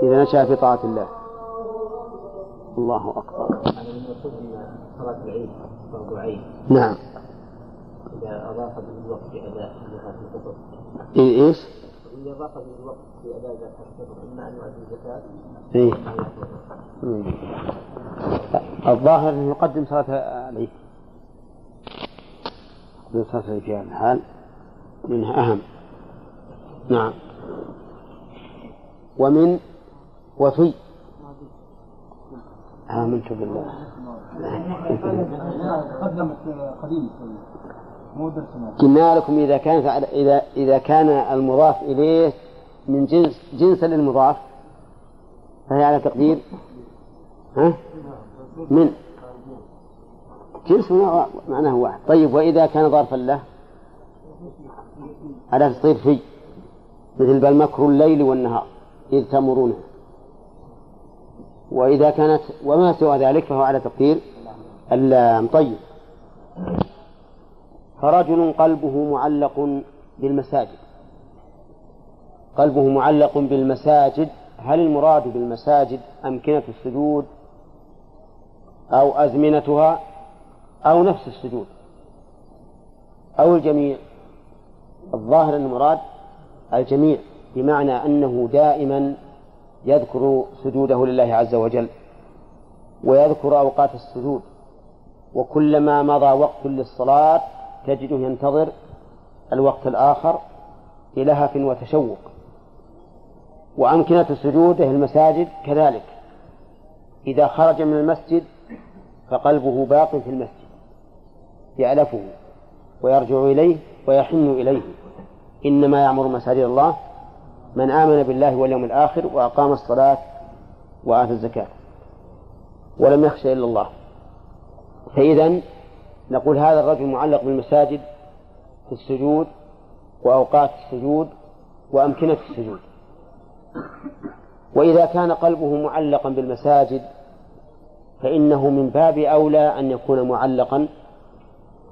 إذا نشأ في طاعة الله. الله أكبر. صلاة العيد فرض عين نعم. إذا أضاف بالوقت أداء زكاة الفطر إيش؟ إذا أضاف بالوقت في أداء زكاة الفطر إما أن يؤدي الزكاة إيه؟ الظاهر أنه يقدم صلاة العيد صلاة العيد في هذا الحال. منها أهم. نعم. ومن وفي. آمنت بالله. قديم قلنا لكم إذا كان إذا إذا كان المضاف إليه من جنس جنسا للمضاف. فهي على تقدير. ها؟ من. جنس معناه واحد. طيب وإذا كان ظرفا له؟ على تصير في. مثل بل مكر الليل والنهار. إذ تمرونه وإذا كانت وما سوى ذلك فهو على تقدير اللام. طيب. فرجل قلبه معلق بالمساجد. قلبه معلق بالمساجد هل المراد بالمساجد أمكنة السجود أو أزمنتها أو نفس السجود؟ أو الجميع؟ الظاهر المراد الجميع بمعنى أنه دائما يذكر سجوده لله عز وجل ويذكر أوقات السجود وكلما مضى وقت للصلاة تجده ينتظر الوقت الآخر بلهف وتشوق. وأمكنة سجوده المساجد كذلك. إذا خرج من المسجد فقلبه باق في المسجد يألفه ويرجع إليه ويحن إليه. إنما يعمر مساجد الله من آمن بالله واليوم الآخر وأقام الصلاة وآتى الزكاة ولم يخشى إلا الله. فإذا نقول هذا الرجل معلق بالمساجد في السجود وأوقات السجود وأمكنة السجود. وإذا كان قلبه معلقا بالمساجد فإنه من باب أولى أن يكون معلقا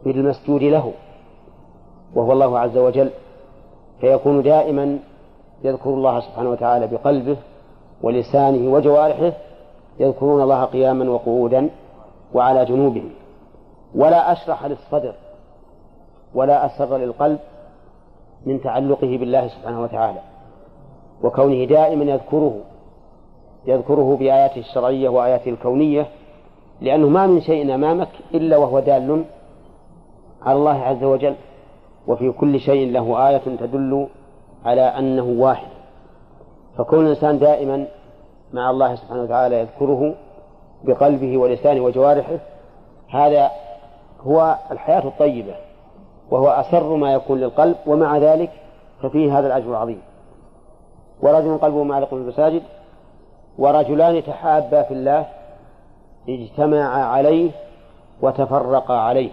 بالمسجود له وهو الله عز وجل فيكون دائما يذكر الله سبحانه وتعالى بقلبه ولسانه وجوارحه يذكرون الله قياما وقعودا وعلى جنوبهم. ولا أشرح للصدر ولا أسر للقلب من تعلقه بالله سبحانه وتعالى. وكونه دائما يذكره يذكره بآياته الشرعية وآياته الكونية لأنه ما من شيء أمامك إلا وهو دال على الله عز وجل. وفي كل شيء له آية تدل على أنه واحد. فكون الإنسان دائما مع الله سبحانه وتعالى يذكره بقلبه ولسانه وجوارحه هذا هو الحياة الطيبة وهو أسر ما يكون للقلب ومع ذلك ففيه هذا الأجر العظيم. ورجل قلبه معلق في المساجد ورجلان تحابا في الله اجتمعا عليه وتفرقا عليه.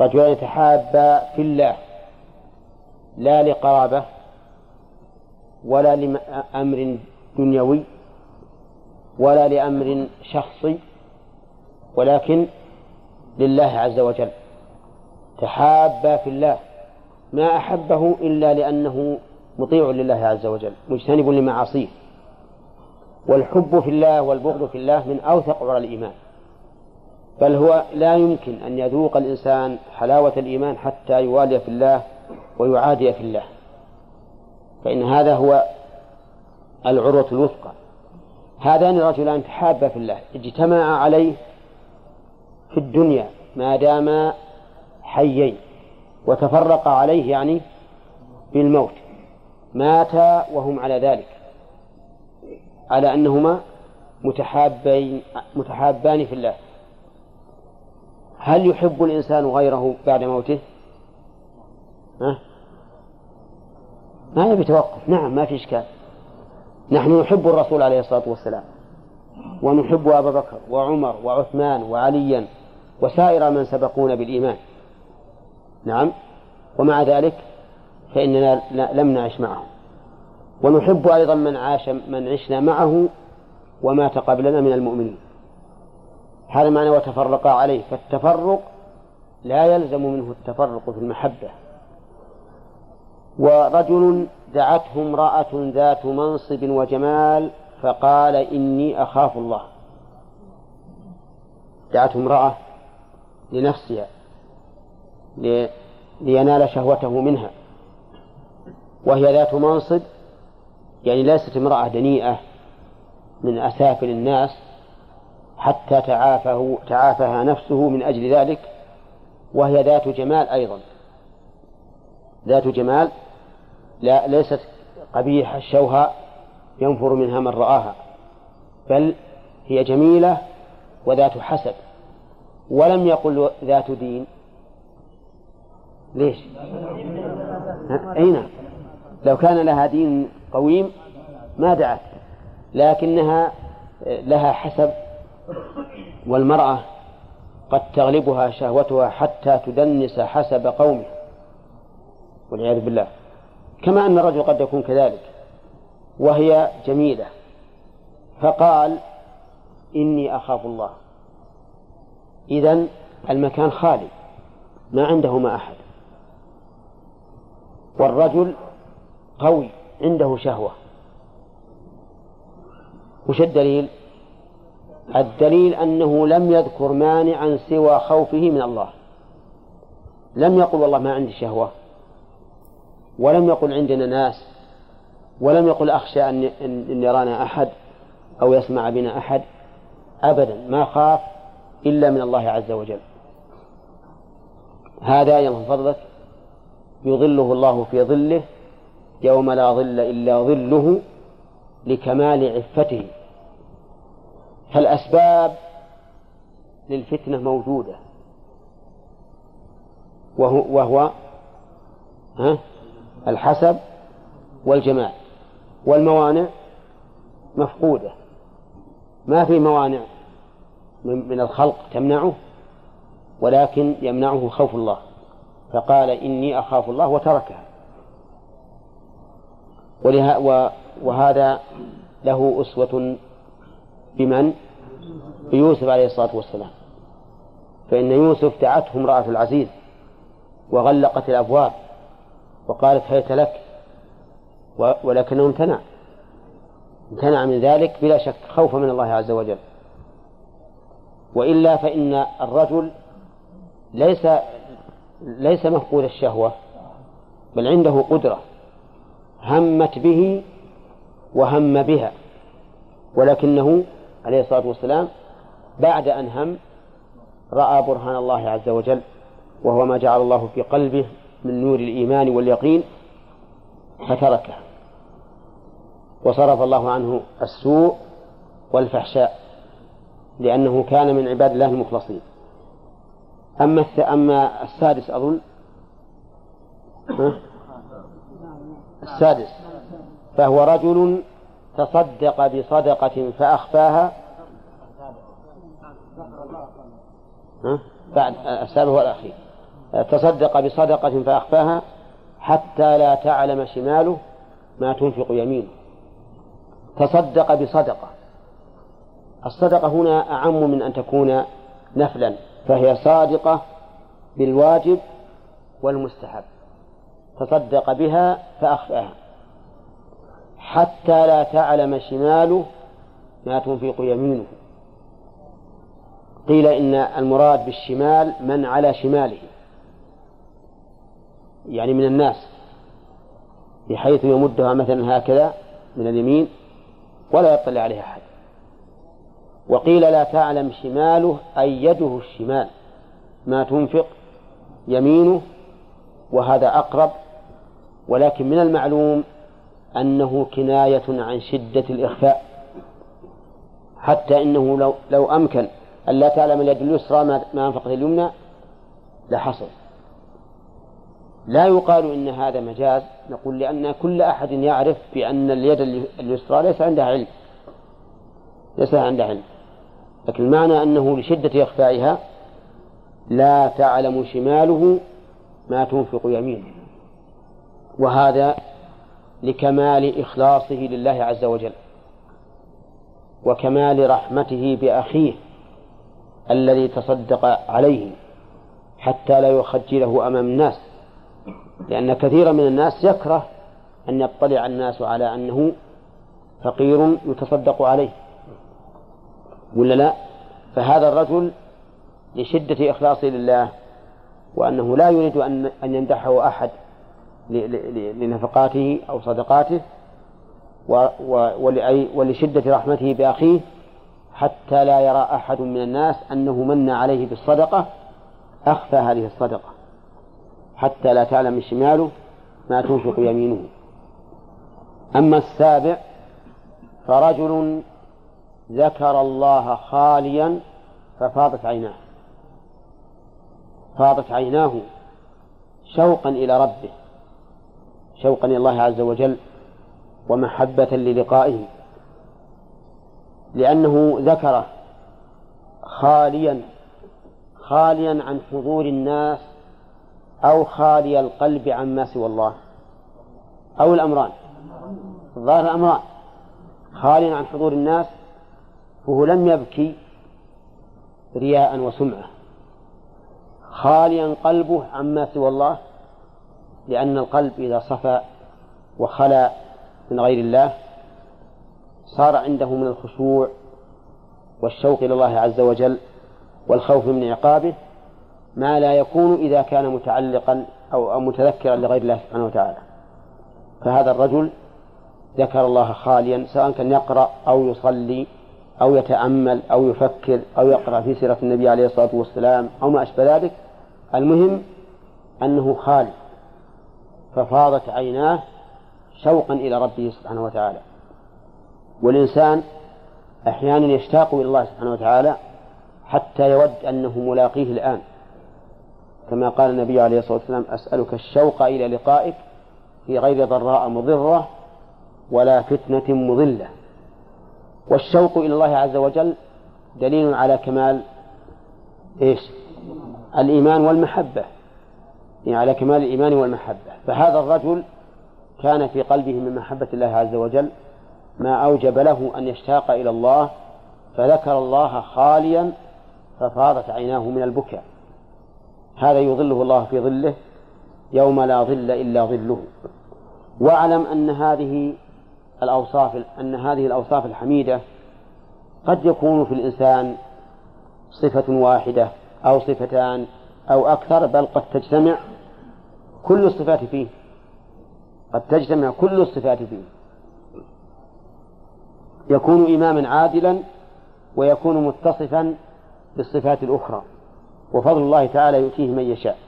رجلان تحابا في الله. لا لقرابة ولا لأمر دنيوي ولا لأمر شخصي ولكن لله عز وجل. تحابا في الله. ما أحبه إلا لأنه مطيع لله عز وجل مجتنب لمعاصيه. والحب في الله والبغض في الله من أوثق عرى الإيمان. بل هو لا يمكن أن يذوق الإنسان حلاوة الإيمان حتى يوالي في الله ويعادي في الله فإن هذا هو العروة الوثقى هذان الرجلان تحابا في الله اجتمعا عليه في الدنيا ما داما حيين وتفرقا عليه يعني بالموت ماتا وهم على ذلك على أنهما متحابين متحابان في الله هل يحب الإنسان غيره بعد موته؟ ها؟ ما يبي توقف. نعم ما في إشكال. نحن نحب الرسول عليه الصلاة والسلام ونحب أبا بكر وعمر وعثمان وعليا وسائر من سبقونا بالإيمان. نعم ومع ذلك فإننا لم نعش معهم. ونحب أيضا من عاش من عشنا معه ومات قبلنا من المؤمنين. هذا معنى وتفرقا عليه. فالتفرق لا يلزم منه التفرق في المحبة. ورجل دعته امرأة ذات منصب وجمال فقال إني أخاف الله. دعته امرأة لنفسها لينال شهوته منها. وهي ذات منصب يعني ليست امرأة دنيئة من أسافل الناس حتى تعافه تعافها نفسه من أجل ذلك وهي ذات جمال أيضا. ذات جمال لا ليست قبيح الشوهاء ينفر منها من رآها بل هي جميلة وذات حسب ولم يقل ذات دين ليش؟ أين؟ لو كان لها دين قويم ما دعت لكنها لها حسب والمرأة قد تغلبها شهوتها حتى تدنس حسب قومه والعياذ بالله كما أن الرجل قد يكون كذلك وهي جميلة فقال إني أخاف الله. إذا المكان خالي ما عنده ما أحد. والرجل قوي عنده شهوة. وش الدليل؟ الدليل أنه لم يذكر مانعا سوى خوفه من الله. لم يقل والله ما عندي شهوة. ولم يقل عندنا ناس ولم يقل أخشى أن أن يرانا أحد أو يسمع بنا أحد أبدا ما خاف إلا من الله عز وجل. هذا يوم فضلك يظله الله في ظله يوم لا ظل إلا ظله لكمال عفته. فالأسباب للفتنة موجودة. وهو, وهو ها؟ الحسب والجمال والموانع مفقودة. ما في موانع من الخلق تمنعه ولكن يمنعه خوف الله. فقال إني أخاف الله وتركها. وله وهذا له أسوة بمن؟ بيوسف عليه الصلاة والسلام. فإن يوسف دعته امرأة العزيز وغلقت الأبواب. وقالت هيت لك ولكنه امتنع. امتنع من ذلك بلا شك خوفا من الله عز وجل. وإلا فإن الرجل ليس ليس مفقود الشهوة بل عنده قدرة همت به وهم بها. ولكنه عليه الصلاة والسلام بعد أن هم رأى برهان الله عز وجل وهو ما جعل الله في قلبه من نور الإيمان واليقين فتركه وصرف الله عنه السوء والفحشاء لأنه كان من عباد الله المخلصين. أما أما السادس أظن؟ السادس. فهو رجل تصدق بصدقة فأخفاها. بعد السابع هو الأخير. تصدق بصدقة فأخفاها حتى لا تعلم شماله ما تنفق يمينه. تصدق بصدقة. الصدقة هنا أعم من أن تكون نفلا فهي صادقة بالواجب والمستحب. تصدق بها فأخفاها حتى لا تعلم شماله ما تنفق يمينه. قيل إن المراد بالشمال من على شماله. يعني من الناس بحيث يمدها مثلا هكذا من اليمين ولا يطلع عليها أحد. وقيل لا تعلم شماله أي يده الشمال ما تنفق يمينه وهذا أقرب. ولكن من المعلوم أنه كناية عن شدة الإخفاء حتى إنه لو لو أمكن أن لا تعلم اليد اليسرى ما أنفقت اليمنى لحصل. لا يقال إن هذا مجاز. نقول لأن كل أحد يعرف بأن اليد اليسرى ليس عندها علم. ليس عندها علم. لكن المعنى أنه لشدة إخفائها لا تعلم شماله ما تنفق يمينه. وهذا لكمال إخلاصه لله عز وجل وكمال رحمته بأخيه الذي تصدق عليه حتى لا يخجله أمام الناس. لأن كثيرا من الناس يكره أن يطلع الناس على أنه فقير يتصدق عليه. ولا لا؟ فهذا الرجل لشدة إخلاصه لله وأنه لا يريد أن أن يمدحه أحد لنفقاته أو صدقاته ولشدة رحمته بأخيه حتى لا يرى أحد من الناس أنه من عليه بالصدقة أخفى هذه الصدقة. حتى لا تعلم شماله ما تنفق يمينه. أما السابع فرجل ذكر الله خاليا ففاضت عيناه. فاضت عيناه شوقا إلى ربه شوقا إلى الله عز وجل ومحبة للقائه لأنه ذكره خاليا خاليا عن حضور الناس أو خالي القلب عما سوى الله. أو الأمران. الظاهر الأمران. خاليا عن حضور الناس فهو لم يبكي رياء وسمعة. خاليا قلبه عما سوى الله لأن القلب إذا صفى وخلا من غير الله صار عنده من الخشوع والشوق إلى الله عز وجل والخوف من عقابه ما لا يكون إذا كان متعلقا أو, متذكرا لغير الله سبحانه وتعالى. فهذا الرجل ذكر الله خاليا سواء كان يقرأ أو يصلي أو يتأمل أو يفكر أو يقرأ في سيرة النبي عليه الصلاة والسلام أو ما أشبه ذلك. المهم أنه خالي ففاضت عيناه شوقا إلى ربه سبحانه وتعالى. والإنسان أحيانا يشتاق إلى الله سبحانه وتعالى حتى يود أنه ملاقيه الآن. كما قال النبي عليه الصلاة والسلام أسألك الشوق إلى لقائك في غير ضراء مضرة ولا فتنة مضلة. والشوق إلى الله عز وجل دليل على كمال إيش؟ الإيمان والمحبة. يعني على كمال الإيمان والمحبة. فهذا الرجل كان في قلبه من محبة الله عز وجل ما أوجب له أن يشتاق إلى الله فذكر الله خاليا ففاضت عيناه من البكاء. هذا يظله الله في ظله يوم لا ظل إلا ظله. وأعلم أن هذه الأوصاف أن هذه الأوصاف الحميدة قد يكون في الإنسان صفة واحدة أو صفتان أو أكثر بل قد تجتمع كل الصفات فيه. قد تجتمع كل الصفات فيه. يكون إماما عادلا ويكون متصفا بالصفات الأخرى. وفضل الله تعالى يؤتيه من يشاء.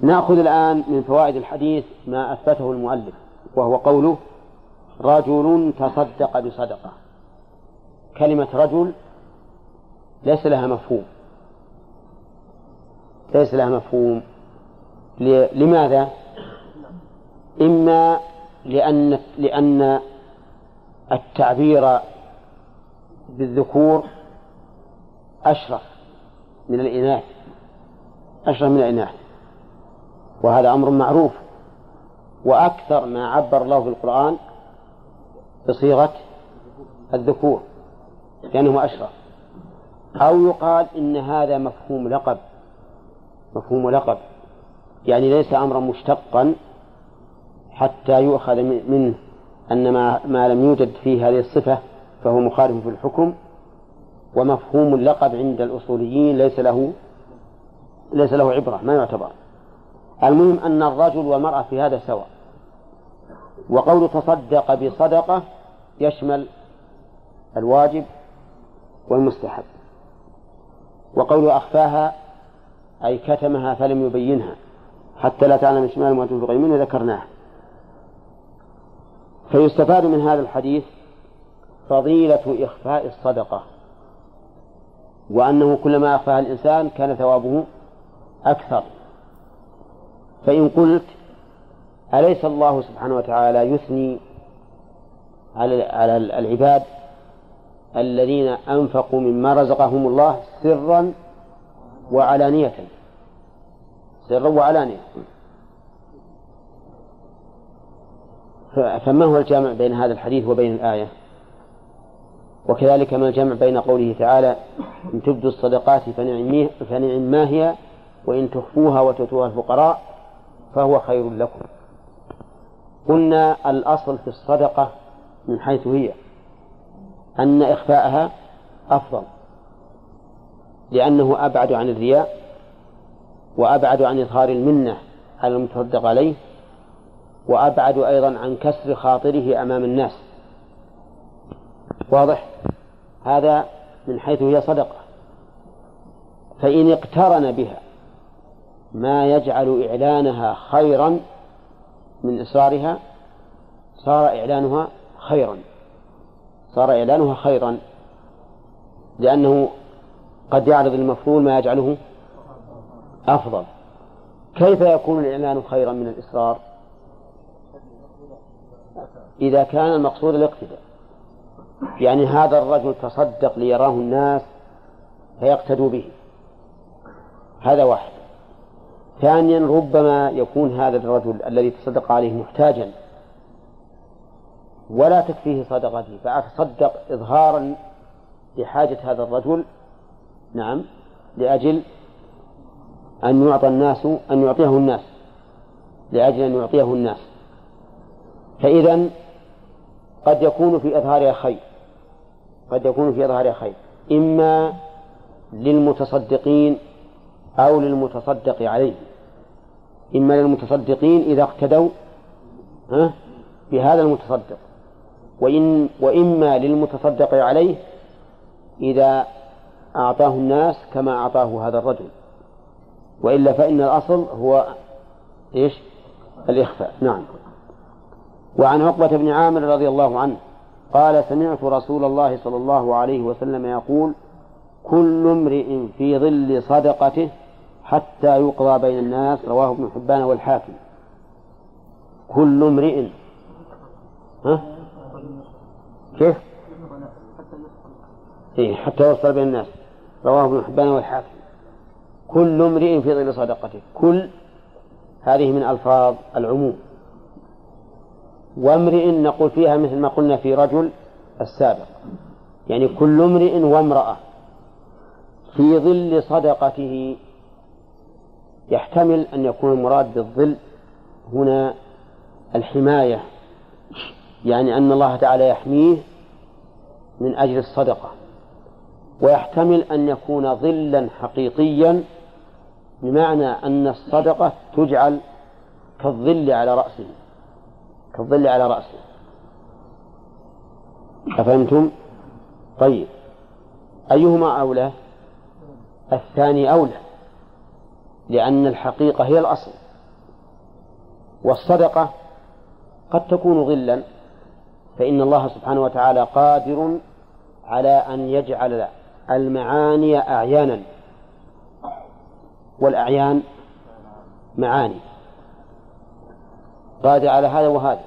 نأخذ الآن من فوائد الحديث ما أثبته المؤلف وهو قوله رجل تصدق بصدقة. كلمة رجل ليس لها مفهوم. ليس لها مفهوم. لماذا؟ إما لأن لأن التعبير بالذكور أشرف. من الإناث أشرف من الإناث. وهذا أمر معروف. وأكثر ما عبر الله في القرآن بصيغة الذكور لأنه أشرف أو يقال إن هذا مفهوم لقب. مفهوم لقب. يعني ليس أمرا مشتقا حتى يؤخذ منه. أن ما, ما لم يوجد فيه هذه الصفة فهو مخالف في الحكم. ومفهوم اللقب عند الأصوليين ليس له ليس له عبرة ما يعتبر. المهم أن الرجل والمرأة في هذا سواء. وقول تصدق بصدقة يشمل الواجب والمستحب. وقول أخفاها أي كتمها فلم يبينها حتى لا تعلم شمال ما تنفق يمين ذكرناها. فيستفاد من هذا الحديث فضيلة إخفاء الصدقة. وأنه كلما أخفاها الإنسان كان ثوابه أكثر. فإن قلت أليس الله سبحانه وتعالى يثني على على العباد الذين أنفقوا مما رزقهم الله سرا وعلانية؟ سرا وعلانية. فما هو الجامع بين هذا الحديث وبين الآية؟ وكذلك ما الجمع بين قوله تعالى إن تبدوا الصدقات فنعم, ما هي وإن تخفوها وتؤتوها الفقراء فهو خير لكم. قلنا الأصل في الصدقة من حيث هي أن إخفاءها أفضل لأنه أبعد عن الرياء وأبعد عن إظهار المنة على المتصدق عليه وأبعد أيضا عن كسر خاطره أمام الناس. واضح؟ هذا من حيث هي صدقة. فإن اقترن بها ما يجعل إعلانها خيرا من إصرارها صار إعلانها خيرا. صار إعلانها خيرا لأنه قد يعرض المفعول ما يجعله أفضل. كيف يكون الإعلان خيرا من الإصرار؟ إذا كان المقصود الاقتداء. يعني هذا الرجل تصدق ليراه الناس فيقتدوا به. هذا واحد. ثانيا ربما يكون هذا الرجل الذي تصدق عليه محتاجا. ولا تكفيه صدقته فأتصدق إظهارا لحاجة هذا الرجل. نعم لأجل أن يعطى الناس أن يعطيه الناس. لأجل أن يعطيه الناس. فإذا قد يكون في إظهارها خير. قد يكون في إظهارها خير. إما للمتصدقين أو للمتصدق عليه. إما للمتصدقين إذا اقتدوا بهذا المتصدق. وإن وإما للمتصدق عليه إذا أعطاه الناس كما أعطاه هذا الرجل. وإلا فإن الأصل هو إيش؟ الإخفاء. نعم. وعن عقبة بن عامر رضي الله عنه قال سمعت رسول الله صلى الله عليه وسلم يقول كل امرئ في ظل صدقته حتى يقضى بين الناس رواه ابن حبان والحاكم. كل امرئ. ها؟ كيف؟ إيه حتى يوصل بين الناس رواه ابن حبان والحاكم. كل امرئ في ظل صدقته. كل هذه من ألفاظ العموم. وامرئ نقول فيها مثل ما قلنا في رجل السابق. يعني كل امرئ وامرأة في ظل صدقته يحتمل أن يكون المراد بالظل هنا الحماية يعني أن الله تعالى يحميه من أجل الصدقة. ويحتمل أن يكون ظلا حقيقيا بمعنى أن الصدقة تجعل كالظل على رأسه. كالظل على رأسه. أفهمتم؟ طيب. أيهما أولى؟ الثاني أولى لأن الحقيقة هي الأصل. والصدقة قد تكون ظلا فإن الله سبحانه وتعالى قادر على أن يجعل المعاني أعيانا. والأعيان معاني. قادر على هذا وهذا.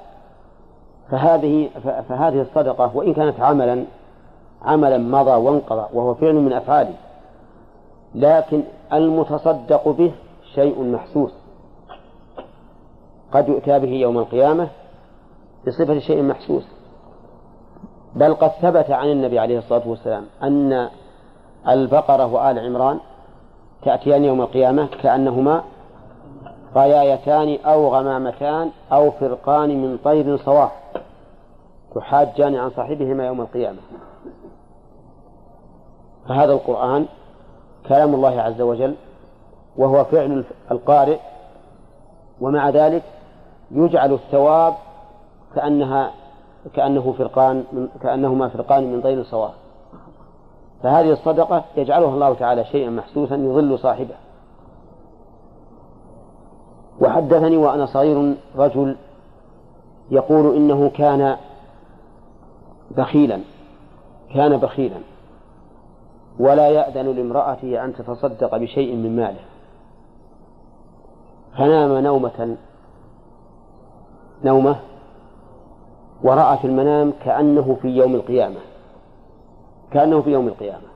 فهذه فهذه الصدقة وإن كانت عملا عملا مضى وانقضى وهو فعل من أفعاله. لكن المتصدق به شيء محسوس. قد يؤتى به يوم القيامة بصفة شيء محسوس. بل قد ثبت عن النبي عليه الصلاة والسلام أن البقرة وآل عمران تأتيان يوم القيامة كأنهما غيايتان أو غمامتان أو فرقان من طير صواف. تحاجان عن صاحبهما يوم القيامة. فهذا القرآن كلام الله عز وجل وهو فعل القارئ. ومع ذلك يجعل الثواب كأنها كأنه فرقان من كأنهما فرقان من طير صواف. فهذه الصدقة يجعلها الله تعالى شيئا محسوسا يظل صاحبه. وحدثني وأنا صغير رجل يقول إنه كان بخيلا كان بخيلا ولا يأذن لامرأته أن تتصدق بشيء من ماله. فنام نومة نومة ورأى في المنام كأنه في يوم القيامة كأنه في يوم القيامة.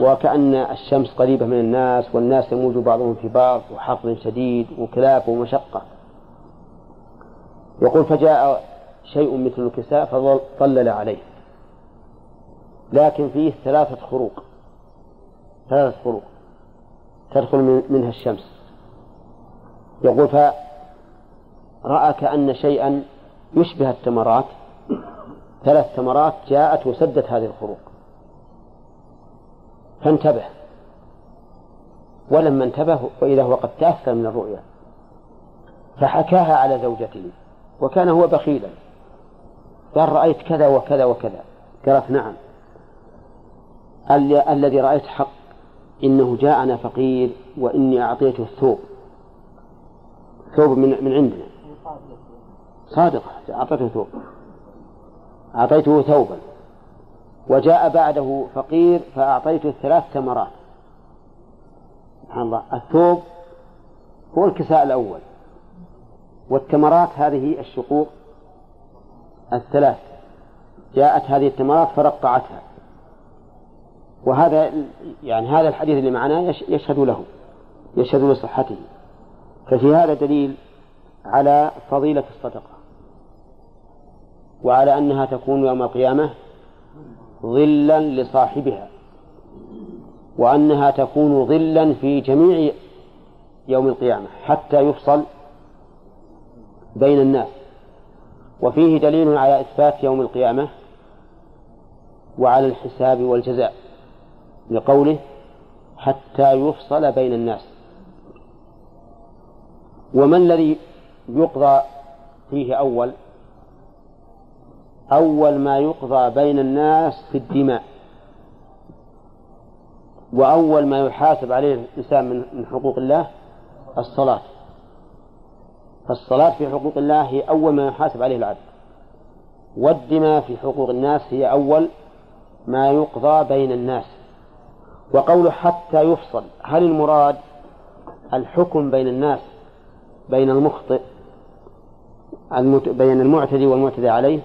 وكأن الشمس قريبة من الناس والناس يموج بعضهم في بعض وحر شديد وكلاف ومشقة. يقول فجاء شيء مثل الكساء فظلل عليه. لكن فيه ثلاثة خروق. ثلاثة خروق تدخل منها الشمس. يقول فرأى كأن شيئا يشبه التمرات. ثلاث تمرات جاءت وسدت هذه الخروق. فانتبه. ولما انتبه وإذا هو قد تأثر من الرؤيا. فحكاها على زوجته. وكان هو بخيلا. قال رأيت كذا وكذا وكذا. قالت نعم. الذي رأيت حق. إنه جاءنا فقير وإني أعطيته الثوب. ثوب من من عندنا. صادقة. أعطيته ثوب. أعطيته ثوبا. وجاء بعده فقير فأعطيته ثلاث تمرات سبحان الله. الثوب هو الكساء الأول. والتمرات هذه الشقوق الثلاث. جاءت هذه التمرات فرقعتها. وهذا يعني هذا الحديث اللي معنا يشهد له يشهد لصحته. ففي هذا دليل على فضيلة الصدقة. وعلى أنها تكون يوم القيامة ظلا لصاحبها وأنها تكون ظلا في جميع يوم القيامة حتى يفصل بين الناس. وفيه دليل على إثبات يوم القيامة وعلى الحساب والجزاء لقوله حتى يفصل بين الناس. وما الذي يقضى فيه أول؟ أول ما يقضى بين الناس في الدماء. وأول ما يحاسب عليه الإنسان من حقوق الله الصلاة. فالصلاة في حقوق الله هي أول ما يحاسب عليه العبد. والدماء في حقوق الناس هي أول ما يقضى بين الناس. وقوله حتى يفصل هل المراد الحكم بين الناس بين المخطئ بين المعتدي والمعتدي عليه؟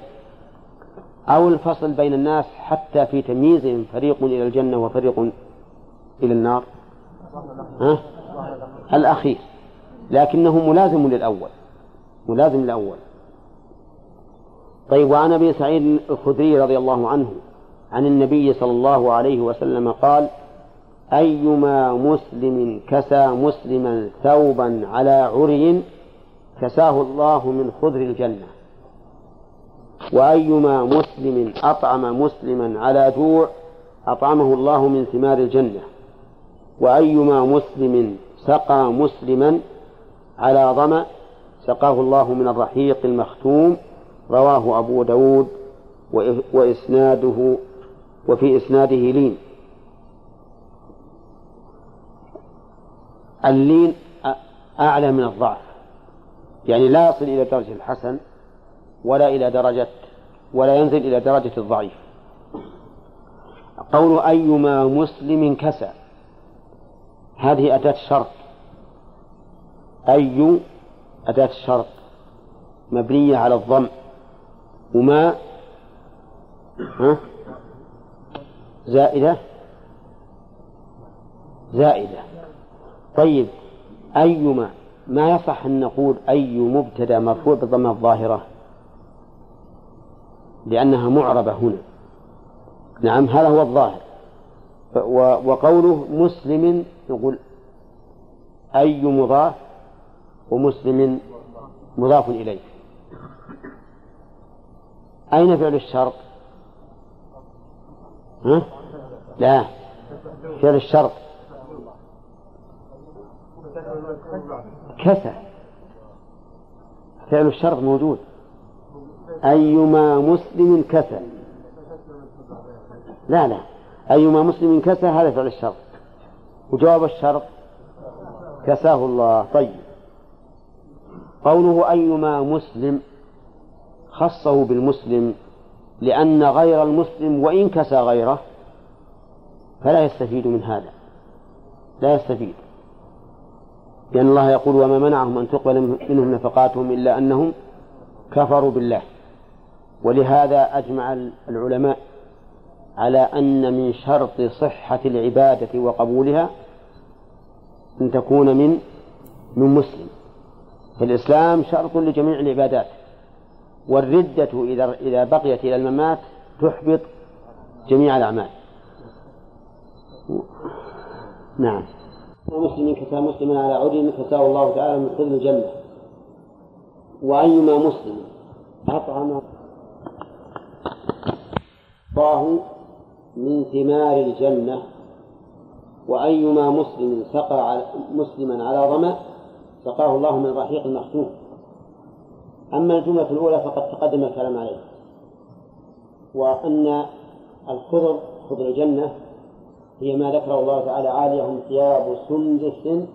أو الفصل بين الناس حتى في تمييزهم فريق إلى الجنة وفريق إلى النار. ها؟ الأخير. لكنه ملازم للأول. ملازم للأول. طيب وعن أبي سعيد الخدري رضي الله عنه عن النبي صلى الله عليه وسلم قال أيما مسلم كسى مسلما ثوبا على عري كساه الله من خضر الجنة. وأيما مسلم أطعم مسلما على جوع أطعمه الله من ثمار الجنة. وأيما مسلم سقى مسلما على ظمأ سقاه الله من الرحيق المختوم رواه أبو داود وإسناده وفي إسناده لين. اللين أعلى من الضعف. يعني لا يصل إلى درجة الحسن ولا إلى درجة ولا ينزل إلى درجة الضعيف. قول أيما مسلم كسى. هذه أداة شرط أي أداة الشرط؟ مبنية على الضم. وما؟ ها؟ زائدة؟ زائدة. طيب أيما ما يصح أن نقول أي مبتدأ مرفوع بالضمة الظاهرة؟ لأنها معربة هنا. نعم هذا هو الظاهر. وقوله مسلم نقول أي مضاف ومسلم مضاف إليه. أين فعل الشرط؟ ها؟ لا فعل الشرط. كسى. فعل الشرط موجود. أيما مسلم كسى لا لا. أيما مسلم كسى هذا فعل الشرط. وجواب الشرط كساه الله. طيب. قوله أيما مسلم خصه بالمسلم لأن غير المسلم وإن كسى غيره فلا يستفيد من هذا. لا يستفيد. لأن الله يقول وما منعهم أن تقبل منهم نفقاتهم إلا أنهم كفروا بالله. ولهذا أجمع العلماء على أن من شرط صحة العبادة وقبولها أن تكون من من مسلم. في الإسلام شرط لجميع العبادات. والردة إذا إذا بقيت إلى الممات تحبط جميع الأعمال. نعم. مسلم كسى مسلما على عدل كساه الله تعالى من خذ الجنة. وأيما مسلم أطعم الله من ثمار الجنة وأيما مسلم سقى على مسلما على ظمأ سقاه الله من رحيق المختوم أما الجملة الأولى فقد تقدم الكلام عليها وأن الخضر خضر الجنة هي ما ذكره الله تعالى عاليهم ثياب سندس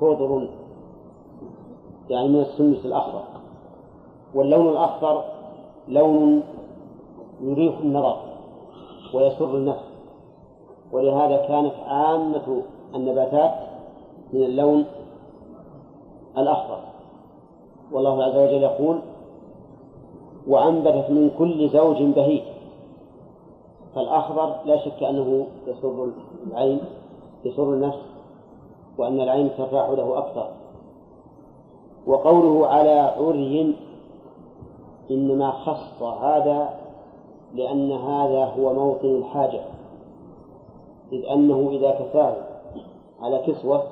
خضر يعني من السندس الأخضر. واللون الأخضر لون يريح النظر ويسر النفس. ولهذا كانت عامة النباتات من اللون الأخضر. والله عز وجل يقول وأنبتت من كل زوج بهيج. فالأخضر لا شك أنه يسر العين يسر النفس وأن العين ترتاح له أكثر. وقوله على عري إنما خص هذا لأن هذا هو موطن الحاجة إذ أنه إذا كساه على كسوة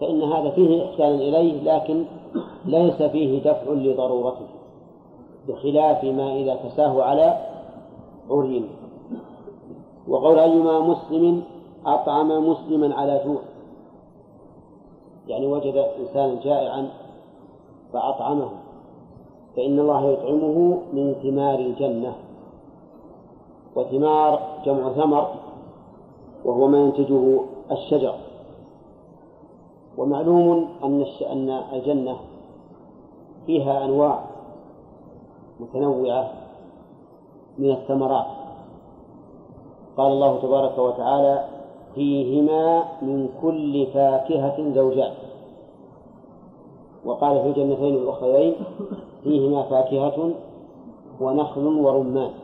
فإن هذا فيه إحسان إليه لكن ليس فيه دفع لضرورته بخلاف ما إذا كساه على عري. وقول أيما مسلم أطعم مسلما على جوع يعني وجد إنسانا جائعا فأطعمه فإن الله يطعمه من ثمار الجنة. وثمار جمع ثمر وهو ما ينتجه الشجر. ومعلوم أن أن الجنة فيها أنواع متنوعة من الثمرات. قال الله تبارك وتعالى فيهما من كل فاكهة زوجان. وقال في الجنتين الأخرين فيهما فاكهة ونخل ورمان.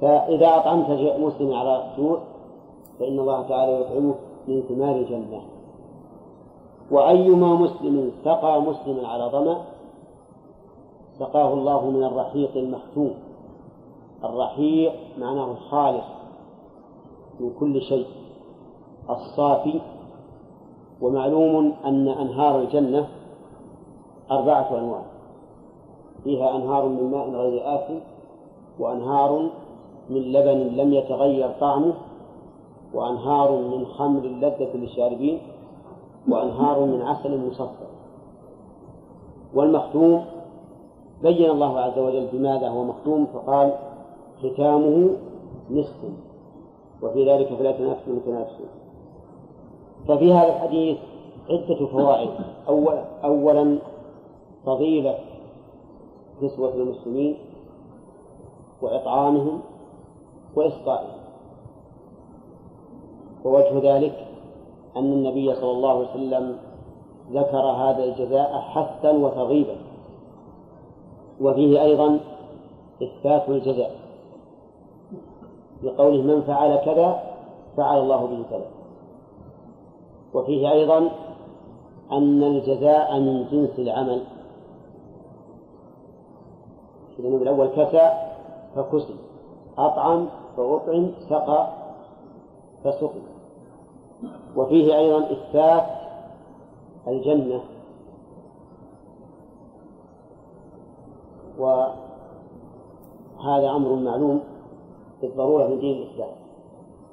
فإذا أطعمت مسلم على سوء فإن الله تعالى يطعمه من ثمار الجنة. وأيما مسلم سقى مسلما على ظمأ سقاه الله من الرحيق المختوم. الرحيق معناه الخالص من كل شيء الصافي. ومعلوم أن أنهار الجنة أربعة أنواع. فيها أنهار من ماء غير آسن وأنهار من لبن لم يتغير طعمه وأنهار من خمر لذة للشاربين وأنهار من عسل مصفى والمختوم بين الله عز وجل بماذا هو مختوم؟ فقال ختامه نصف وفي ذلك فلا تنافسوا المتنافسون ففي هذا الحديث عدة فوائد. أولا أولا فضيلة نسوة المسلمين وإطعامهم. وإسقائهم ووجه ذلك أن النبي صلى الله عليه وسلم ذكر هذا الجزاء حثا وترغيبا. وفيه أيضا إثبات الجزاء بقوله من فعل كذا فعل الله به كذا وفيه أيضا أن الجزاء من جنس العمل. إذن الأول كسى فكسي. أطعم فأطعم سقى فسقي. وفيه أيضا إثبات الجنة. وهذا أمر معلوم بالضرورة من دين الإسلام.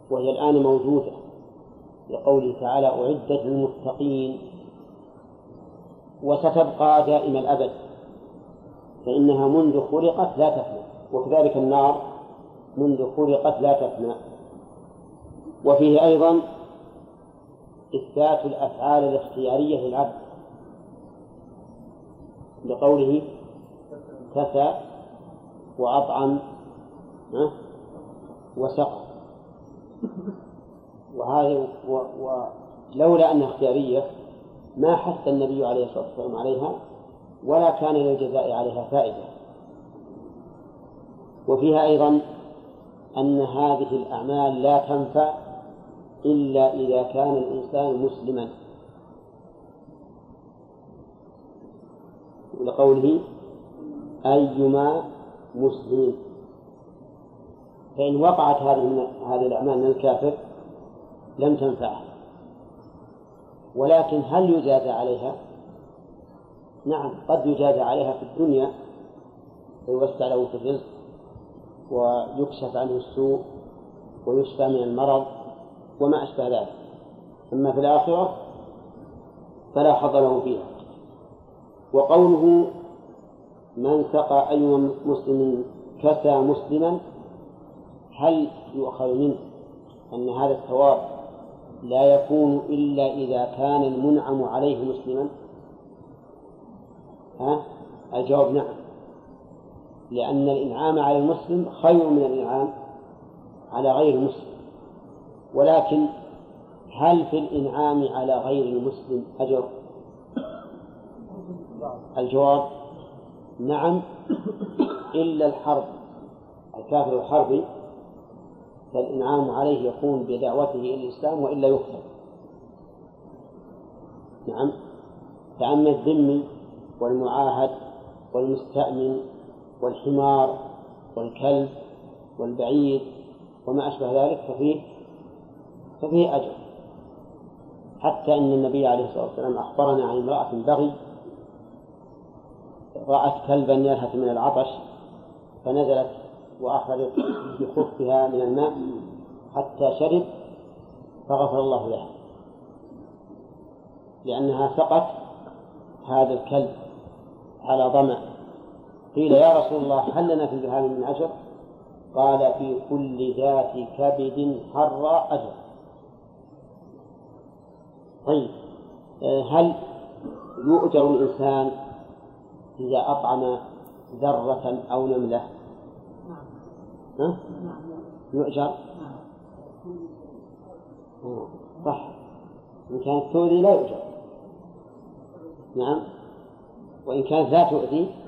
وهي الآن موجودة. لقوله تعالى أعدت للمتقين. وستبقى دائم الأبد. فإنها منذ خلقت لا تفنى. وكذلك النار. منذ خلقت لا تفنى وفيه أيضا إثبات الأفعال الاختيارية للعبد بقوله كسى وأطعم وسقى. وهذه ولولا أنها اختيارية ما حث النبي عليه الصلاة والسلام عليها ولا كان للجزاء عليها فائدة. وفيها أيضا أن هذه الأعمال لا تنفع إلا إذا كان الإنسان مسلما. لقوله أيما مسلم فإن وقعت هذه هذه الأعمال من الكافر لم تنفعه. ولكن هل يجازى عليها؟ نعم قد يجازى عليها في الدنيا فيوسع له في الرزق. ويكشف عنه السوء ويشفى من المرض وما أشبه ذلك. أما في الآخرة فلا حظ له فيها. وقوله من سقى أي مسلم كسى مسلما هل يؤخذ منه أن هذا الثواب لا يكون إلا إذا كان المنعم عليه مسلما؟ ها؟ الجواب نعم. لأن الإنعام على المسلم خير من الإنعام على غير المسلم ولكن هل في الإنعام على غير المسلم أجر؟ الجواب نعم إلا الحرب الكافر الحربي فالإنعام عليه يكون بدعوته إلى الإسلام وإلا يقتل نعم فأما الذمي والمعاهد والمستأمن والحمار والكلب والبعير وما أشبه ذلك ففيه ففيه أجر. حتى أن النبي عليه الصلاة والسلام أخبرنا عن امرأة بغي رأت كلبا يلهث من العطش فنزلت وأخذت بخفها من الماء حتى شرب فغفر الله لها. لأنها سقت هذا الكلب على ظمأ قيل يا رسول الله هل لنا في البهائم من أجر؟ قال في كل ذات كبد حر أجر طيب هل يؤجر الإنسان إذا أطعم ذرة أو نملة؟ ها؟ يؤجر؟ صح إن كانت تؤذي لا يؤجر نعم وإن كانت لا تؤذي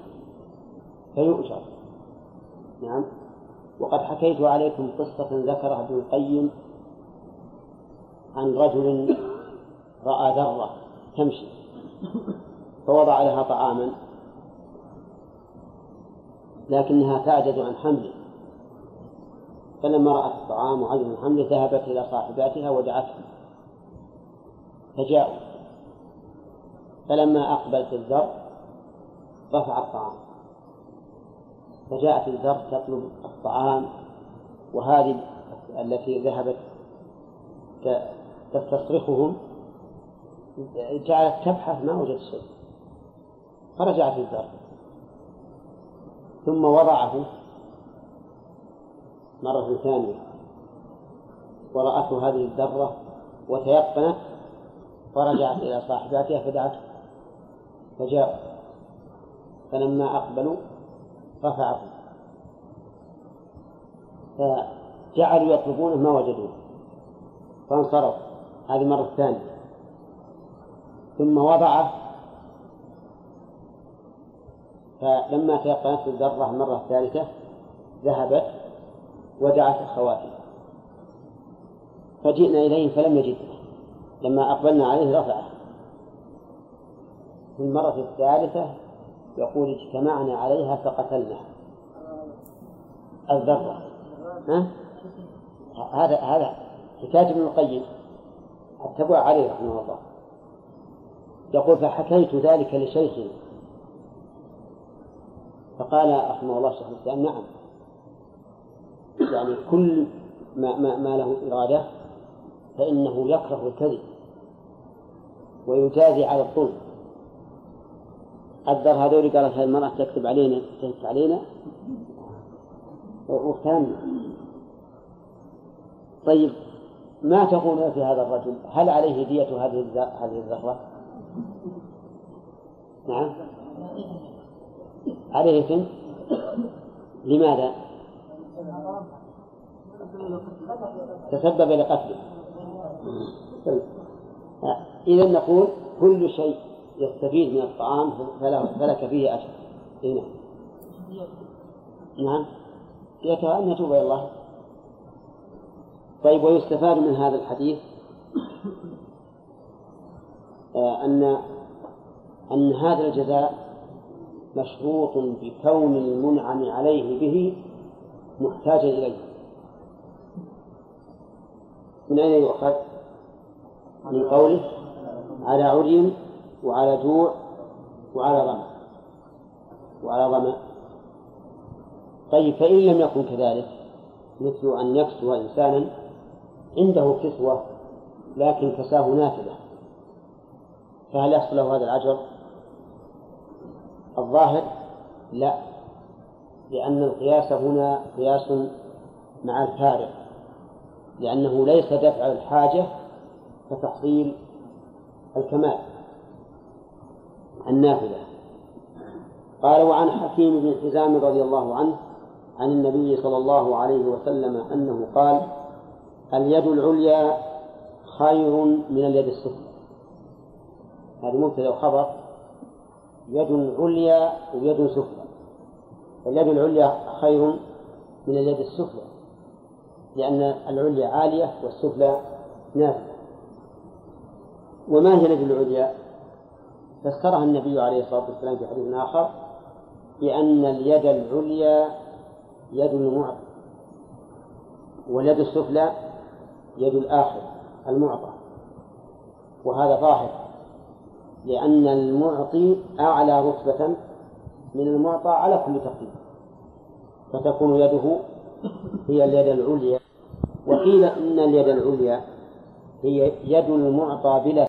فيؤجر. نعم. وقد حكيت عليكم قصة ذكرها ابن القيم عن رجل رأى ذرة تمشي فوضع لها طعاما لكنها تعجز عن حمله. فلما رأت الطعام وعجز عن حمله ذهبت إلى صاحباتها ودعتهم فجاءوا. فلما أقبلت الذر رفع الطعام. فجاءت الذر تطلب الطعام وهذه التي ذهبت تستصرخهم جعلت تبحث ما وجدت شيء. فرجعت الذر ثم وضعه مرة ثانية. ورأته هذه الذرة وتيقنت فرجعت إلى صاحباتها فدعته. فجاءوا فلما أقبلوا رفعه فجعلوا يطلبونه ما وجدوه. فانصرف. هذه مرة ثانية. ثم وضعه. فلما تيقنت الذرة مرة ثالثة ذهبت ودعت أخواتها. فجئنا إليه فلم نجده لما أقبلنا عليه رفعه. في المرة الثالثة يقول اجتمعنا عليها فقتلنا الذرة. ها؟ هذا هذا حكاية ابن القيم. اتبع عليه رحمه الله. يقول فحكيت ذلك لشيخي. فقال رحمه الله شيخ الإسلام نعم. يعني كل ما, ما, ما له إرادة فإنه يكره الكذب ويجازي على الظلم. الذر هذول قالت هذه المرأة تكتب علينا تكتب علينا. وكان طيب ما تقولون في هذا الرجل؟ هل عليه دية هذه هذه الذرة؟ نعم. عليه إثم لماذا؟ تسبب لقتله. طيب. إذا نقول كل شيء يستفيد من الطعام فلك فيه أجر. نعم. نعم. يتوى أن يتوب إلى الله. طيب ويستفاد من هذا الحديث آه، أن أن هذا الجزاء مشروط بكون المنعم عليه به محتاجا إليه. من أين يؤخذ؟ من قوله على عري وعلى جوع وعلى ظمأ وعلى ظمأ طيب فإن لم يكن كذلك مثل أن يكسو إنسانا عنده كسوة لكن كساه نافذة فهل يحصل له هذا الأجر؟ الظاهر لا لأن القياس هنا قياس مع الفارق لأنه ليس دفع الحاجة كتحصيل الكمال النافذة. قال وعن حكيم بن حزام رضي الله عنه عن النبي صلى الله عليه وسلم أنه قال اليد العليا خير من اليد السفلى. هذا مبتدأ وخبر يد عليا ويد سفلى. اليد العليا خير من اليد السفلى لأن العليا عالية والسفلى نازلة وما هي اليد العليا؟ فسرها النبي عليه الصلاة والسلام في حديث آخر بأن اليد العليا يد المعطي واليد السفلى يد الآخر المعطى وهذا ظاهر لأن المعطي أعلى رتبة من المعطى على كل تقدير فتكون يده هي اليد العليا وقيل إن اليد العليا هي يد المعطى بلا